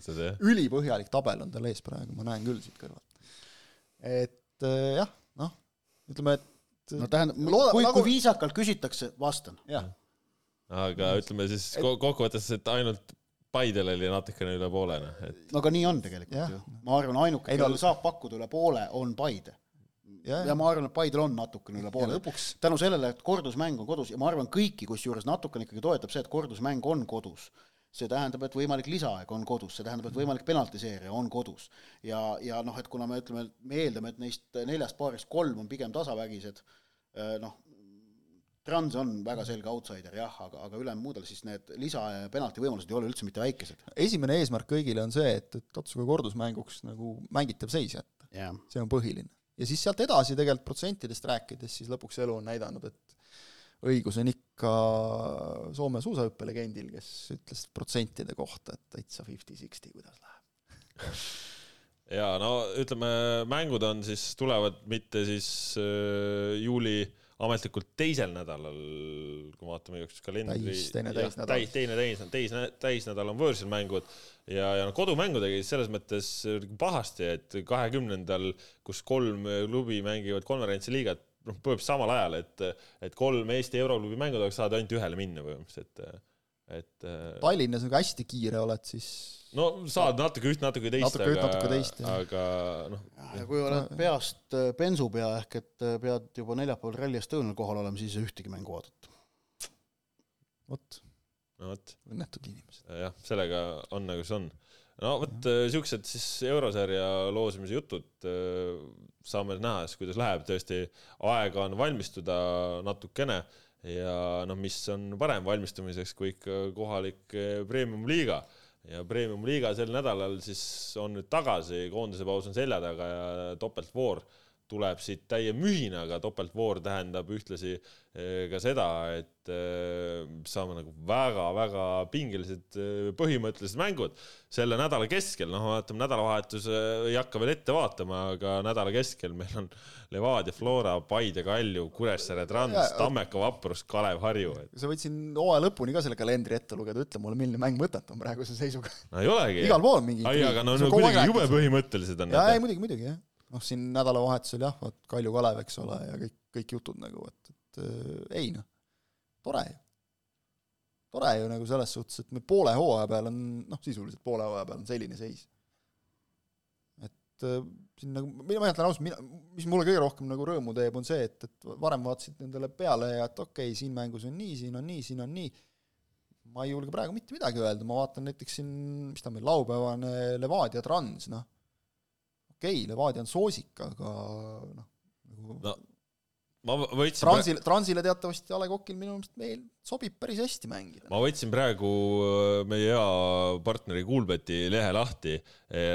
[SPEAKER 1] seda jah?
[SPEAKER 2] ülipõhjalik tabel on tal ees praegu, ma näen küll siit kõrvalt. et äh, jah, ütleme, et
[SPEAKER 3] no tähendab,
[SPEAKER 2] Looda-
[SPEAKER 3] kui
[SPEAKER 2] nagu-
[SPEAKER 3] kui viisakalt küsitakse, vastan.
[SPEAKER 2] jah,
[SPEAKER 1] aga ütleme siis ko- kokkuvõttes, et ainult Paidel oli natukene üle poole, noh, et
[SPEAKER 3] no aga nii on tegelikult
[SPEAKER 2] Jah.
[SPEAKER 3] ju. ma arvan, ainuke,
[SPEAKER 2] Ei, no-
[SPEAKER 3] kellel saab pakkuda üle poole, on Paide.
[SPEAKER 2] ja,
[SPEAKER 3] ja ma arvan, et Paidel on natukene üle
[SPEAKER 2] ja
[SPEAKER 3] poole.
[SPEAKER 2] lõpuks
[SPEAKER 3] tänu sellele, et kordusmäng on kodus ja ma arvan, kõiki kusjuures natukene ikkagi toetab see, et kordusmäng on kodus. See tähendab, et võimalik lisaaeg on kodus, see tähendab, et võimalik penaltiseeria on kodus. ja, ja noh, et kuna me ütleme, me eeldame, et neist neljast paarist kolm on pigem tasavägised, noh, Trans on väga selge outsider jah, aga, aga ülejäänud muudel siis need lisa- ja penalti võimalused ei ole üldse mitte väikesed.
[SPEAKER 2] esimene eesmärk kõigile on see, et, et katsuge kordusmänguks nagu mängitav seis jätta,
[SPEAKER 3] jah,
[SPEAKER 2] see on põhiline. ja siis sealt edasi tegelikult protsentidest rääkides, siis lõpuks elu on näidanud, et õigus on ikka Soome suusahüppelegendil, kes ütles protsentide kohta, et täitsa fifty-sixty, kuidas läheb. [LAUGHS]
[SPEAKER 1] ja no ütleme, mängud on siis, tulevad mitte siis äh, juuli ametlikult teisel nädalal, kui me vaatame üks kalendri.
[SPEAKER 2] Täis- teine täisnädal.
[SPEAKER 1] täis, teine täis, täis, täisnädal on võõrsil mängud ja, ja no kodumängudega selles mõttes pahasti, et kahekümnendal, kus kolm klubi mängivad konverentsi liigat, noh, põhimõtteliselt samal ajal, et, et kolm Eesti euroklubi mängu tahaks saada ainult ühele minna põhimõtteliselt, et, et
[SPEAKER 2] Tallinnas nagu hästi kiire oled, siis
[SPEAKER 1] no saad natuke üht, natuke teist, aga aga noh,
[SPEAKER 3] ja kui oled peast äh, bensu pea ehk et äh, pead juba neljapäeval Rally Estonial kohal olema, siis ei saa ühtegi mängu vaadata.
[SPEAKER 2] vot,
[SPEAKER 1] no vot,
[SPEAKER 2] õnnetud inimesed.
[SPEAKER 1] jah, sellega on nagu see on. No vot äh, siuksed siis eurosarja loosimise jutud, saame näha siis, kuidas läheb, tõesti aega on valmistuda natukene ja noh, mis on parem valmistumiseks kui ikka kohalik eh, premium-liiga. Ja premium-liiga sel nädalal siis on nüüd tagasi, koondise paus on selja taga ja topeltvoor tuleb siit täie mühinaga, topeltvoor tähendab ühtlasi eh, ka seda, et eh, saame nagu väga-väga pingelised eh, põhimõttelised mängud selle nädala keskel, noh, vaatame nädalavahetus eh, ei hakka veel ette vaatama, aga nädala keskel meil on Levadia, Flora, Paide, Kalju, Kuressaare, Trans Tammeka, Vaprus, Kalev, Harju, et
[SPEAKER 2] sa võid siin hooaja lõpuni ka selle kalendri ette lugeda, ütle mulle, milline mäng mõtet on praeguse seisuga.
[SPEAKER 1] no ei olegi.
[SPEAKER 2] igal pool mingi
[SPEAKER 1] ai, aga no, no kuidagi jube põhimõttelised on
[SPEAKER 2] jaa, ei muidugi, muidugi jah. noh, siin nädalavahetusel jah, vot Kalju Kalev, eks ole, ja kõik, kõik jutud nagu, et, et äh, ei noh, tore ju. tore ju nagu selles suhtes, et meil poole hooaja peal on, noh, sisuliselt poole hooaja peal on selline seis. et äh, siin nagu, mina, ma ütlen ausalt, mina, mis mulle kõige rohkem nagu rõõmu teeb, on see, et, et varem vaatasid nendele peale ja et okei okay,, siin mängus on nii, siin on nii, siin on nii ma ei julge praegu mitte midagi öelda, ma vaatan näiteks siin, mis ta meil, laupäevane Levadia Trans, noh, okei okay,, Levadia on soosik, aga noh, nagu
[SPEAKER 1] No. ma võtsin
[SPEAKER 2] Transile, Transile teatavasti A Le Coqil minu meelest meil sobib päris hästi mängida.
[SPEAKER 1] ma võtsin praegu äh, meie hea partneri Kuulbeti lehe lahti.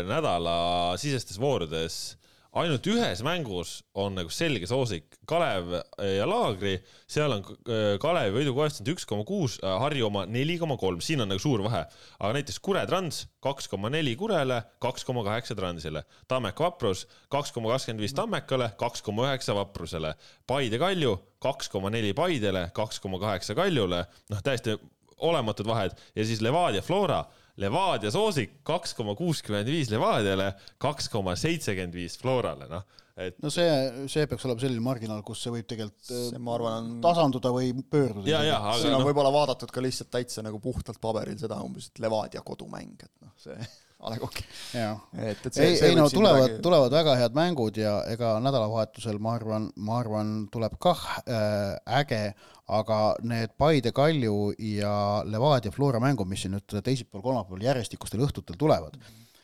[SPEAKER 1] nädalasisestes voorudes ainult ühes mängus on nagu selge soosik Kalev ja Laagri, seal on äh, Kalevi võidukoefitsient üks koma kuus, Harju oma neli koma kolm, siin on nagu suur vahe. aga näiteks Kure Trans kaks koma neli Kurele, kaks koma kaheksa Transile, Tammeka Vaprus kaks koma kakskümmend viis Tammekale, kaks koma üheksa Vaprusele, Paide Kalju kaks koma neli Paidele, kaks koma kaheksa Kaljule, noh täiesti olematud vahed. Ja siis Levadia Flora, Levadia soosik kaks koma kuuskümmend viis Levadiale, kaks koma seitsekümmend viis Florale, noh, et
[SPEAKER 3] no see, see peaks olema selline marginaal, kus see võib tegelikult äh,
[SPEAKER 2] ma arvan, on
[SPEAKER 3] tasanduda või pöörduda.
[SPEAKER 1] ja, ja,
[SPEAKER 2] siin
[SPEAKER 1] aga
[SPEAKER 2] on
[SPEAKER 1] noh,
[SPEAKER 2] võib-olla vaadatud ka lihtsalt täitsa nagu puhtalt paberil seda umbes, et Levadia kodumäng, et noh, see [LAUGHS] A Le Coq,
[SPEAKER 3] ei, ei no tulevad, tulevad väga head mängud ja ega nädalavahetusel ma arvan, ma arvan, tuleb kah äh, äge, aga need Paide, Kalju ja Levadia Flora mängud, mis siin nüüd teisipäeval, kolmapäeval järjestikustel õhtutel tulevad,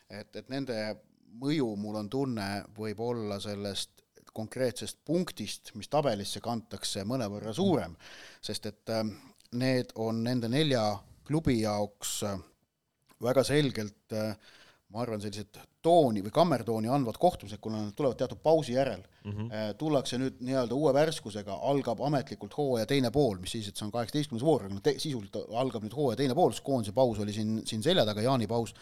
[SPEAKER 3] et, et nende mõju, mul on tunne, võib olla sellest konkreetsest punktist, mis tabelisse kantakse, mõnevõrra suurem, sest et äh, need on nende nelja klubi jaoks äh, väga selgelt äh, ma arvan, sellised tooni või kammertooni andvad kohtumised, kuna nad tulevad teatud pausi järel mm, -hmm. tullakse nüüd nii-öelda uue värskusega, algab ametlikult hooaja teine pool, mis siis, et see on kaheksateistkümnes voor, aga no te- sisuliselt algab nüüd hooaja teine pool, sest koondise paus oli siin, siin selja taga, jaanipaus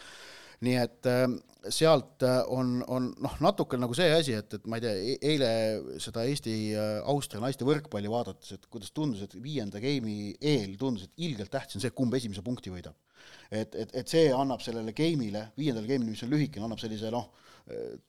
[SPEAKER 3] nii et äh, sealt äh, on, on noh, natuke nagu see asi, et, et ma ei tea e, eile seda Eesti-Austria naiste võrkpalli vaadates, et kuidas tundus, et viienda game'i eel tundus, et ilgelt tähtis on see, kumb esimese punkti võidab. et, et, et see annab sellele game'ile, viiendale game'ile, mis on lühikene, annab sellise noh,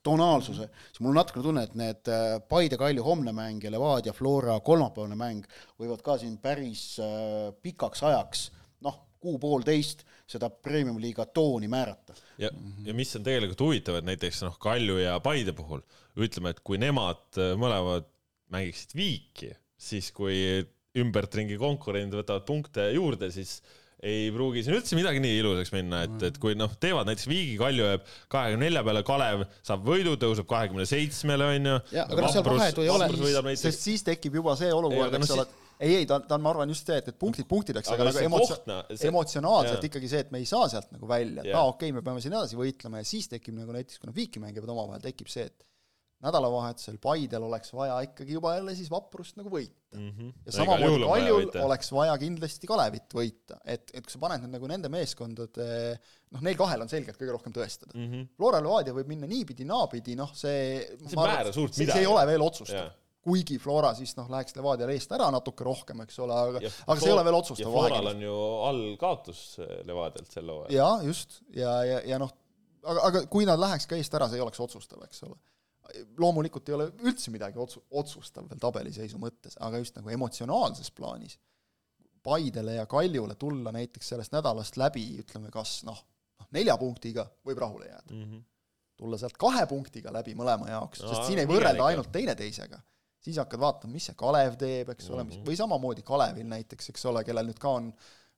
[SPEAKER 3] tonaalsuse, siis mul on natukene tunne, et need äh, Paide Kalju homne mäng ja Levadia Flora kolmapäevane mäng võivad ka siin päris äh, pikaks ajaks noh, kuu-poolteist seda premium-liiga tooni määrata
[SPEAKER 1] ja, ja mis on tegelikult huvitav, et näiteks noh, Kalju ja Paide puhul ütleme, et kui nemad äh, mõlemad mängiksid viiki, siis kui ümbertringi konkurendid võtavad punkte juurde, siis ei pruugi siin üldse midagi nii ilusaks minna, et, et kui noh, teevad näiteks viigi, Kalju jääb kahekümne nelja peale, Kalev saab võidu, tõuseb kahekümne seitsmele onju.
[SPEAKER 3] Noh,
[SPEAKER 2] sest siis tekib juba see olukord, eks ole, et ei, ei, ta on, ta on, ma arvan, just see, et, et punktid punktideks,
[SPEAKER 1] Aga
[SPEAKER 2] aga nagu
[SPEAKER 1] no, see-
[SPEAKER 2] emotsionaalselt
[SPEAKER 1] jaa.
[SPEAKER 2] ikkagi see, et me ei saa sealt nagu välja, et aa, okei okay,, me peame siin edasi võitlema ja siis tekib nagu näiteks, kui nad viiki mängivad omavahel, tekib see, et nädalavahetusel Paidel oleks vaja ikkagi juba jälle siis Vaprust nagu võita.
[SPEAKER 1] Mhm.
[SPEAKER 2] ja samamoodi Kaljul oleks vaja kindlasti Kalevit võita, et, et kui sa paned nüüd nagu nende meeskondade noh, neil kahel on selgelt kõige rohkem tõestada.
[SPEAKER 1] mm. -hmm.
[SPEAKER 2] Flora Levadia võib minna niipidi, naapidi, noh see
[SPEAKER 1] See ei määra suurt
[SPEAKER 2] see, see
[SPEAKER 1] midagi.
[SPEAKER 2] ei ole veel otsustav. Kuigi Flora siis noh, läheks Levadiale eest ära natuke rohkem, eks ole, aga
[SPEAKER 1] Ja
[SPEAKER 2] aga see ei ole veel
[SPEAKER 1] ja
[SPEAKER 2] otsustav
[SPEAKER 1] Floral
[SPEAKER 2] vahe.
[SPEAKER 1] on ju all kaotus Levadialt sel hooajal.
[SPEAKER 2] jaa, just, ja, ja, ja noh, aga, aga kui nad läheks ka eest ära, see ei oleks otsustav, eks ole. loomulikult ei ole üldse midagi otsu-, otsustav veel tabeliseisu mõttes, aga just nagu emotsionaalses plaanis Paidele ja Kaljule tulla näiteks sellest nädalast läbi, ütleme kas noh, noh nelja punktiga võib rahule jääda.
[SPEAKER 1] Mhm.
[SPEAKER 2] tulla sealt kahe punktiga läbi mõlema jaoks,
[SPEAKER 1] No,
[SPEAKER 2] sest siin ei võrrelda ainult teineteisega. Siis hakkad vaatama, mis see Kalev teeb, eks ole, mis,
[SPEAKER 1] Mhm.
[SPEAKER 2] või samamoodi Kalevil näiteks, eks ole, kellel nüüd ka on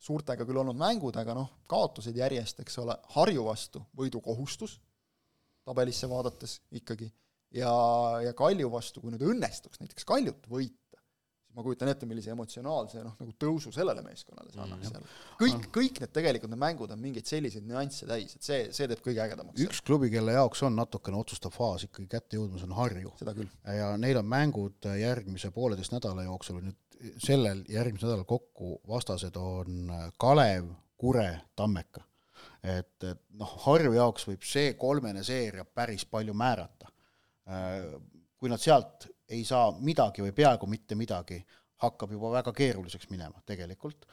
[SPEAKER 2] suurtega küll olnud mängud, aga noh, kaotused järjest, eks ole, Harju vastu võidukohustus tabelisse vaadates ikkagi ja, ja Kalju vastu, kui nüüd õnnestuks näiteks Kaljut võita, ma kujutan ette, millise emotsionaalse noh, nagu tõusu sellele meeskonnale see annaks seal. kõik, kõik need tegelikult need mängud on mingeid selliseid nüansse täis, et see, see teeb kõige ägedamaks.
[SPEAKER 3] üks klubi, kelle jaoks on natukene otsustav faas ikkagi kätte jõudmas, on Harju. ja neil on mängud järgmise pooleteist nädala jooksul nüüd sellel järgmisel nädalal kokku vastased on Kalev, Kure, Tammeka. et, et noh, Harju jaoks võib see kolmene seeria päris palju määrata. kui nad sealt ei saa midagi või peaaegu mitte midagi, hakkab juba väga keeruliseks minema tegelikult.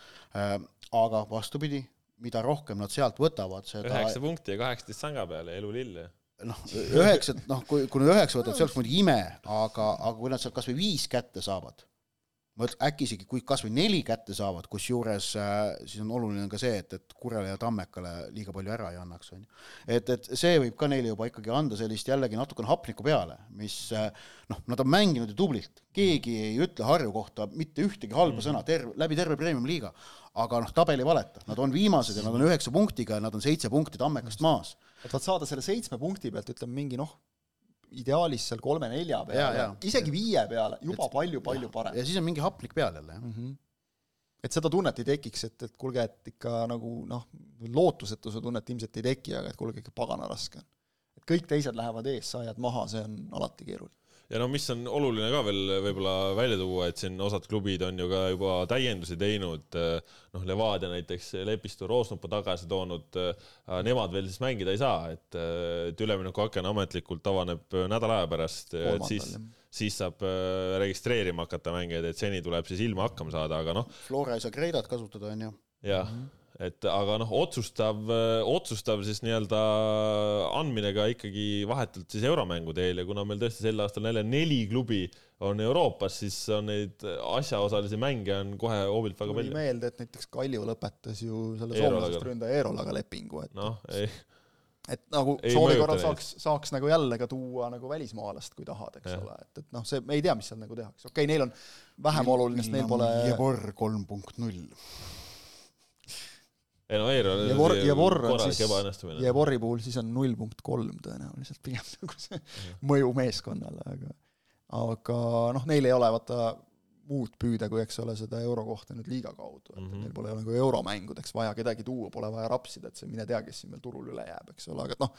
[SPEAKER 3] aga vastupidi, mida rohkem nad sealt võtavad, seda
[SPEAKER 1] üheksa punkti ja kaheksateist sanga peale, elu lill.
[SPEAKER 3] noh, üheksa, noh, kui, kui nad üheksa võtavad, see oleks muidugi ime, aga, aga kui nad sealt kas või viis kätte saavad, ma ütlen, äkki isegi kui kas või neli kätte saavad, kusjuures äh, siis on oluline ka see, et, et Kurele ja Tammekale liiga palju ära ei annaks, on ju. et, et see võib ka neile juba ikkagi anda sellist jällegi natukene hapnikku peale, mis äh, noh, nad on mänginud ju tublilt, keegi ei ütle Harju kohta mitte ühtegi halba mm. sõna terve, läbi terve premium-liiga, aga noh, tabel ei valeta, nad on viimased ja nad on üheksa punktiga ja nad on seitse punkti Tammekast maas.
[SPEAKER 2] Et vaat saada selle seitsme punkti pealt, ütleme mingi noh, ideaalis seal kolme-nelja peale isegi viie peale, juba palju-palju parem
[SPEAKER 3] ja siis on mingi haplik peal jälle jah
[SPEAKER 2] mm. -hmm. et seda tunnet ei tekiks, et, et kuulge, et ikka nagu noh, lootusetuse tunnet ilmselt ei teki, aga et kuulge, ikka pagana raske on. et kõik teised lähevad ees, sa jääd maha, see on alati keeruline.
[SPEAKER 1] Ja no mis on oluline ka veel võib-olla välja tuua, et siin osad klubid on ju ka juba täiendusi teinud, noh, Levadia näiteks Lepistu Roosnupa tagasi toonud, nemad veel siis mängida ei saa, et, et üleminekuaken ametlikult avaneb nädala aja pärast, et siis, siis saab äh, registreerima hakata mängijaid, et seni tuleb siis ilma hakkama saada, aga noh,
[SPEAKER 3] Flora ei saa Kreidat kasutada onju.
[SPEAKER 1] jah, et aga noh, otsustav, otsustav siis nii-öelda andmine ka ikkagi vahetult siis euromängu teel ja kuna meil tõesti sel aastal jälle neli klubi on Euroopas, siis on neid asjaosalisi mänge on kohe hoobilt väga
[SPEAKER 2] tuli
[SPEAKER 1] palju.
[SPEAKER 2] meelde, et näiteks Kalju lõpetas ju selle soomlasest ründaja Eerolaga lepingu, et
[SPEAKER 1] noh, ei,
[SPEAKER 2] et nagu
[SPEAKER 1] Ei
[SPEAKER 2] soovi korral saaks, saaks nagu jälle ka tuua nagu välismaalast, kui tahad, eks
[SPEAKER 1] Jah.
[SPEAKER 2] ole, et, et noh, see, me ei tea, mis seal nagu tehakse, okei okay,, neil on vähem oluline, sest neil pole
[SPEAKER 3] kolm punkt null.
[SPEAKER 1] Ei no Eerol
[SPEAKER 2] Jevor- Jevor on
[SPEAKER 1] korralik
[SPEAKER 2] siis-
[SPEAKER 1] ebaõnnestumine.
[SPEAKER 2] Jevori puhul siis on null punkt kolm tõenäoliselt pigem [LAUGHS] nagu see mõju meeskonnale, aga aga noh, neil ei ole vaata muud püüda, kui eks ole seda euro kohta nüüd liiga kaudu, et mm. -hmm. neil pole nagu euromängudeks vaja kedagi tuua, pole vaja rapsida, et see mine tea, kes siin veel turul üle jääb, eks ole, aga noh,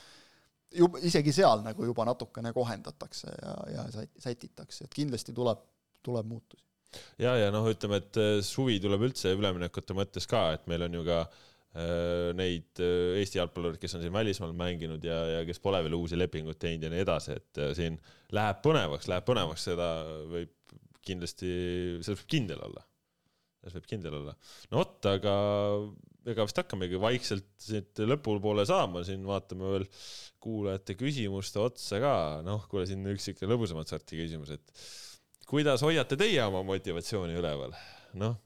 [SPEAKER 2] juba isegi seal nagu juba natukene kohendatakse ja, ja sät- sätitakse, et kindlasti tuleb, tuleb muutusi.
[SPEAKER 1] ja, ja noh, ütleme, et suvi tuleb üldse üleminekute mõttes ka, et meil on ju ka äh, neid äh, Eesti jalgpallureid, kes on siin välismaal mänginud ja, ja kes pole veel uusi lepinguid teinud ja nii edasi, et äh, siin läheb põnevaks, läheb põnevaks, seda võib kindlasti, selles võib kindel olla. selles võib kindel olla. no vot, aga ega vist hakkamegi vaikselt siit lõpupoole saama, siin vaatame veel kuulajate küsimuste otsa ka, noh, kuule siin üks siuke lõbusamat sorti küsimus, et kuidas hoiate teie oma motivatsiooni üleval? noh,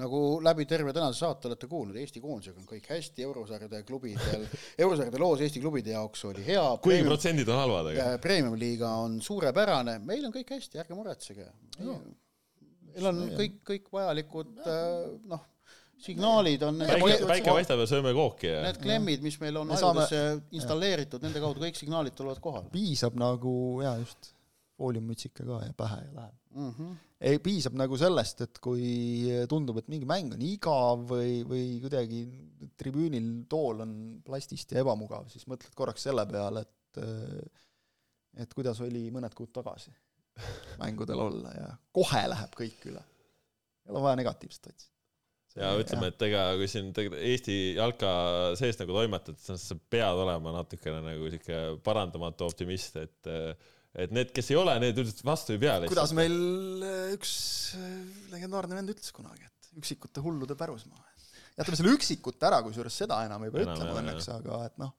[SPEAKER 3] nagu läbi terve tänase saate olete kuulnud, Eesti koondisega on kõik hästi, eurosarjade klubidel, [LAUGHS] eurosarjade loos Eesti klubide jaoks oli hea.
[SPEAKER 1] kuigi protsendid on halvad, aga
[SPEAKER 3] Premium liiga on suurepärane, meil on kõik hästi, ärge muretsege. meil on kõik, kõik vajalikud äh, noh, signaalid on
[SPEAKER 1] päike, päike paistab ja sööme kooki ja
[SPEAKER 3] need klemmid, mis meil on
[SPEAKER 2] Me saame-
[SPEAKER 3] ajudesse installeeritud, nende kaudu kõik signaalid tulevad kohale
[SPEAKER 2] piisab nagu jaa, just, fooliummütsika ka ja pähe ja läheb.
[SPEAKER 3] mm. -hmm.
[SPEAKER 2] ei, piisab nagu sellest, et kui tundub, et mingi mäng on igav või, või kuidagi tribüünil tool on plastist ja ebamugav, siis mõtled korraks selle peale, et et kuidas oli mõned kuud tagasi mängudel olla ja kohe läheb kõik üle. ei ole vaja negatiivset otsida.
[SPEAKER 1] ja ütleme, et ega kui siin Eesti jalka sees nagu toimetad, siis sa pead olema natukene nagu sihuke parandamatu optimist, et et need, kes ei ole, need üldiselt vastu ei pea
[SPEAKER 2] kuidas meil äh, üks äh, legendaarne vend ütles kunagi, et üksikute hullude pärusmaa. jätame selle üksikute ära, kusjuures seda enam ei pea
[SPEAKER 1] Enam,
[SPEAKER 2] ütlema õnneks, aga et noh,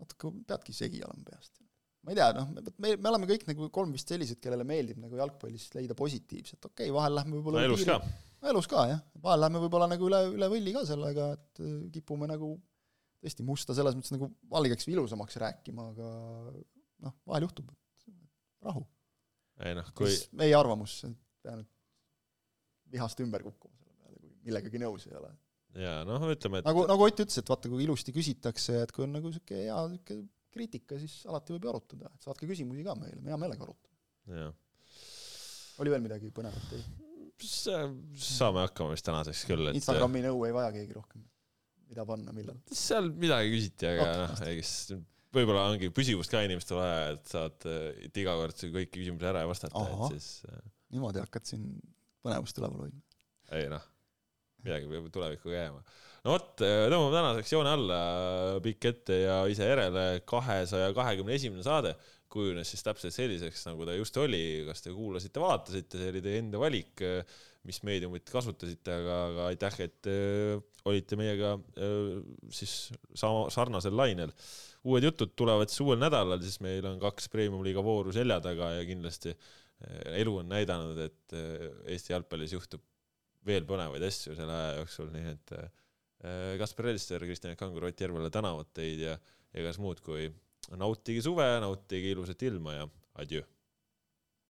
[SPEAKER 2] natuke peadki segi olema peast. ma ei tea, noh, me, me oleme kõik nagu kolm vist sellised, kellele meeldib nagu jalgpallis leida positiivset, okei okay,, vahel lähme
[SPEAKER 1] no
[SPEAKER 2] võib-olla
[SPEAKER 1] elus ka.
[SPEAKER 2] elus ka jah, vahel lähme võib-olla nagu üle, üle võlli ka sellega, et äh, kipume nagu tõesti musta selles mõttes nagu valgeks või ilusamaks rääkima, aga noh, vahel juhtub, rahu.
[SPEAKER 1] ei noh, kui
[SPEAKER 2] siis meie arvamus, pean vihast ümber kukkuma selle peale, kui millegagi nõus ei ole.
[SPEAKER 1] ja noh, ütleme, et
[SPEAKER 2] nagu, nagu Ott ütles, et vaata, kui ilusti küsitakse, et kui on nagu sihuke hea sihuke kriitika, siis alati võib ju arutada, et saatke küsimusi ka meile, me hea meelega arutame. oli veel midagi põnevat ei?
[SPEAKER 1] saame hakkama vist tänaseks küll, et
[SPEAKER 2] Instagrami nõu ei vaja keegi rohkem. mida panna, millal?
[SPEAKER 1] seal midagi küsiti, aga
[SPEAKER 2] Okei,
[SPEAKER 1] noh, eks võib-olla ongi püsivust ka inimestel vaja, et saad et iga kord kõiki küsimusi ära ja vastata, et siis äh,
[SPEAKER 2] niimoodi hakkad siin põnevust üleval hoidma.
[SPEAKER 1] ei noh, midagi peab tulevikku ka jääma. no vot, tõmbame tänaseks joone alla, pikk ette ja ise järele, kahesaja kahekümne esimene saade kujunes siis täpselt selliseks, nagu ta just oli, kas te kuulasite, vaatasite, see oli teie enda valik, mis meediumit kasutasite, aga, aga aitäh, et olite meiega siis sama, sarnasel lainel. Uued jutud tulevad siis uuel nädalal, siis meil on kaks premium-liiga vooru selja taga ja kindlasti äh, elu on näidanud, et äh, Eesti jalgpallis juhtub veel põnevaid asju selle aja jooksul, nii et äh, Kaspar Elster, Kristjan Kangur, Ott Järvela tänavad teid ja egas muud kui nautige suve, nautige ilusat ilma ja adjöö.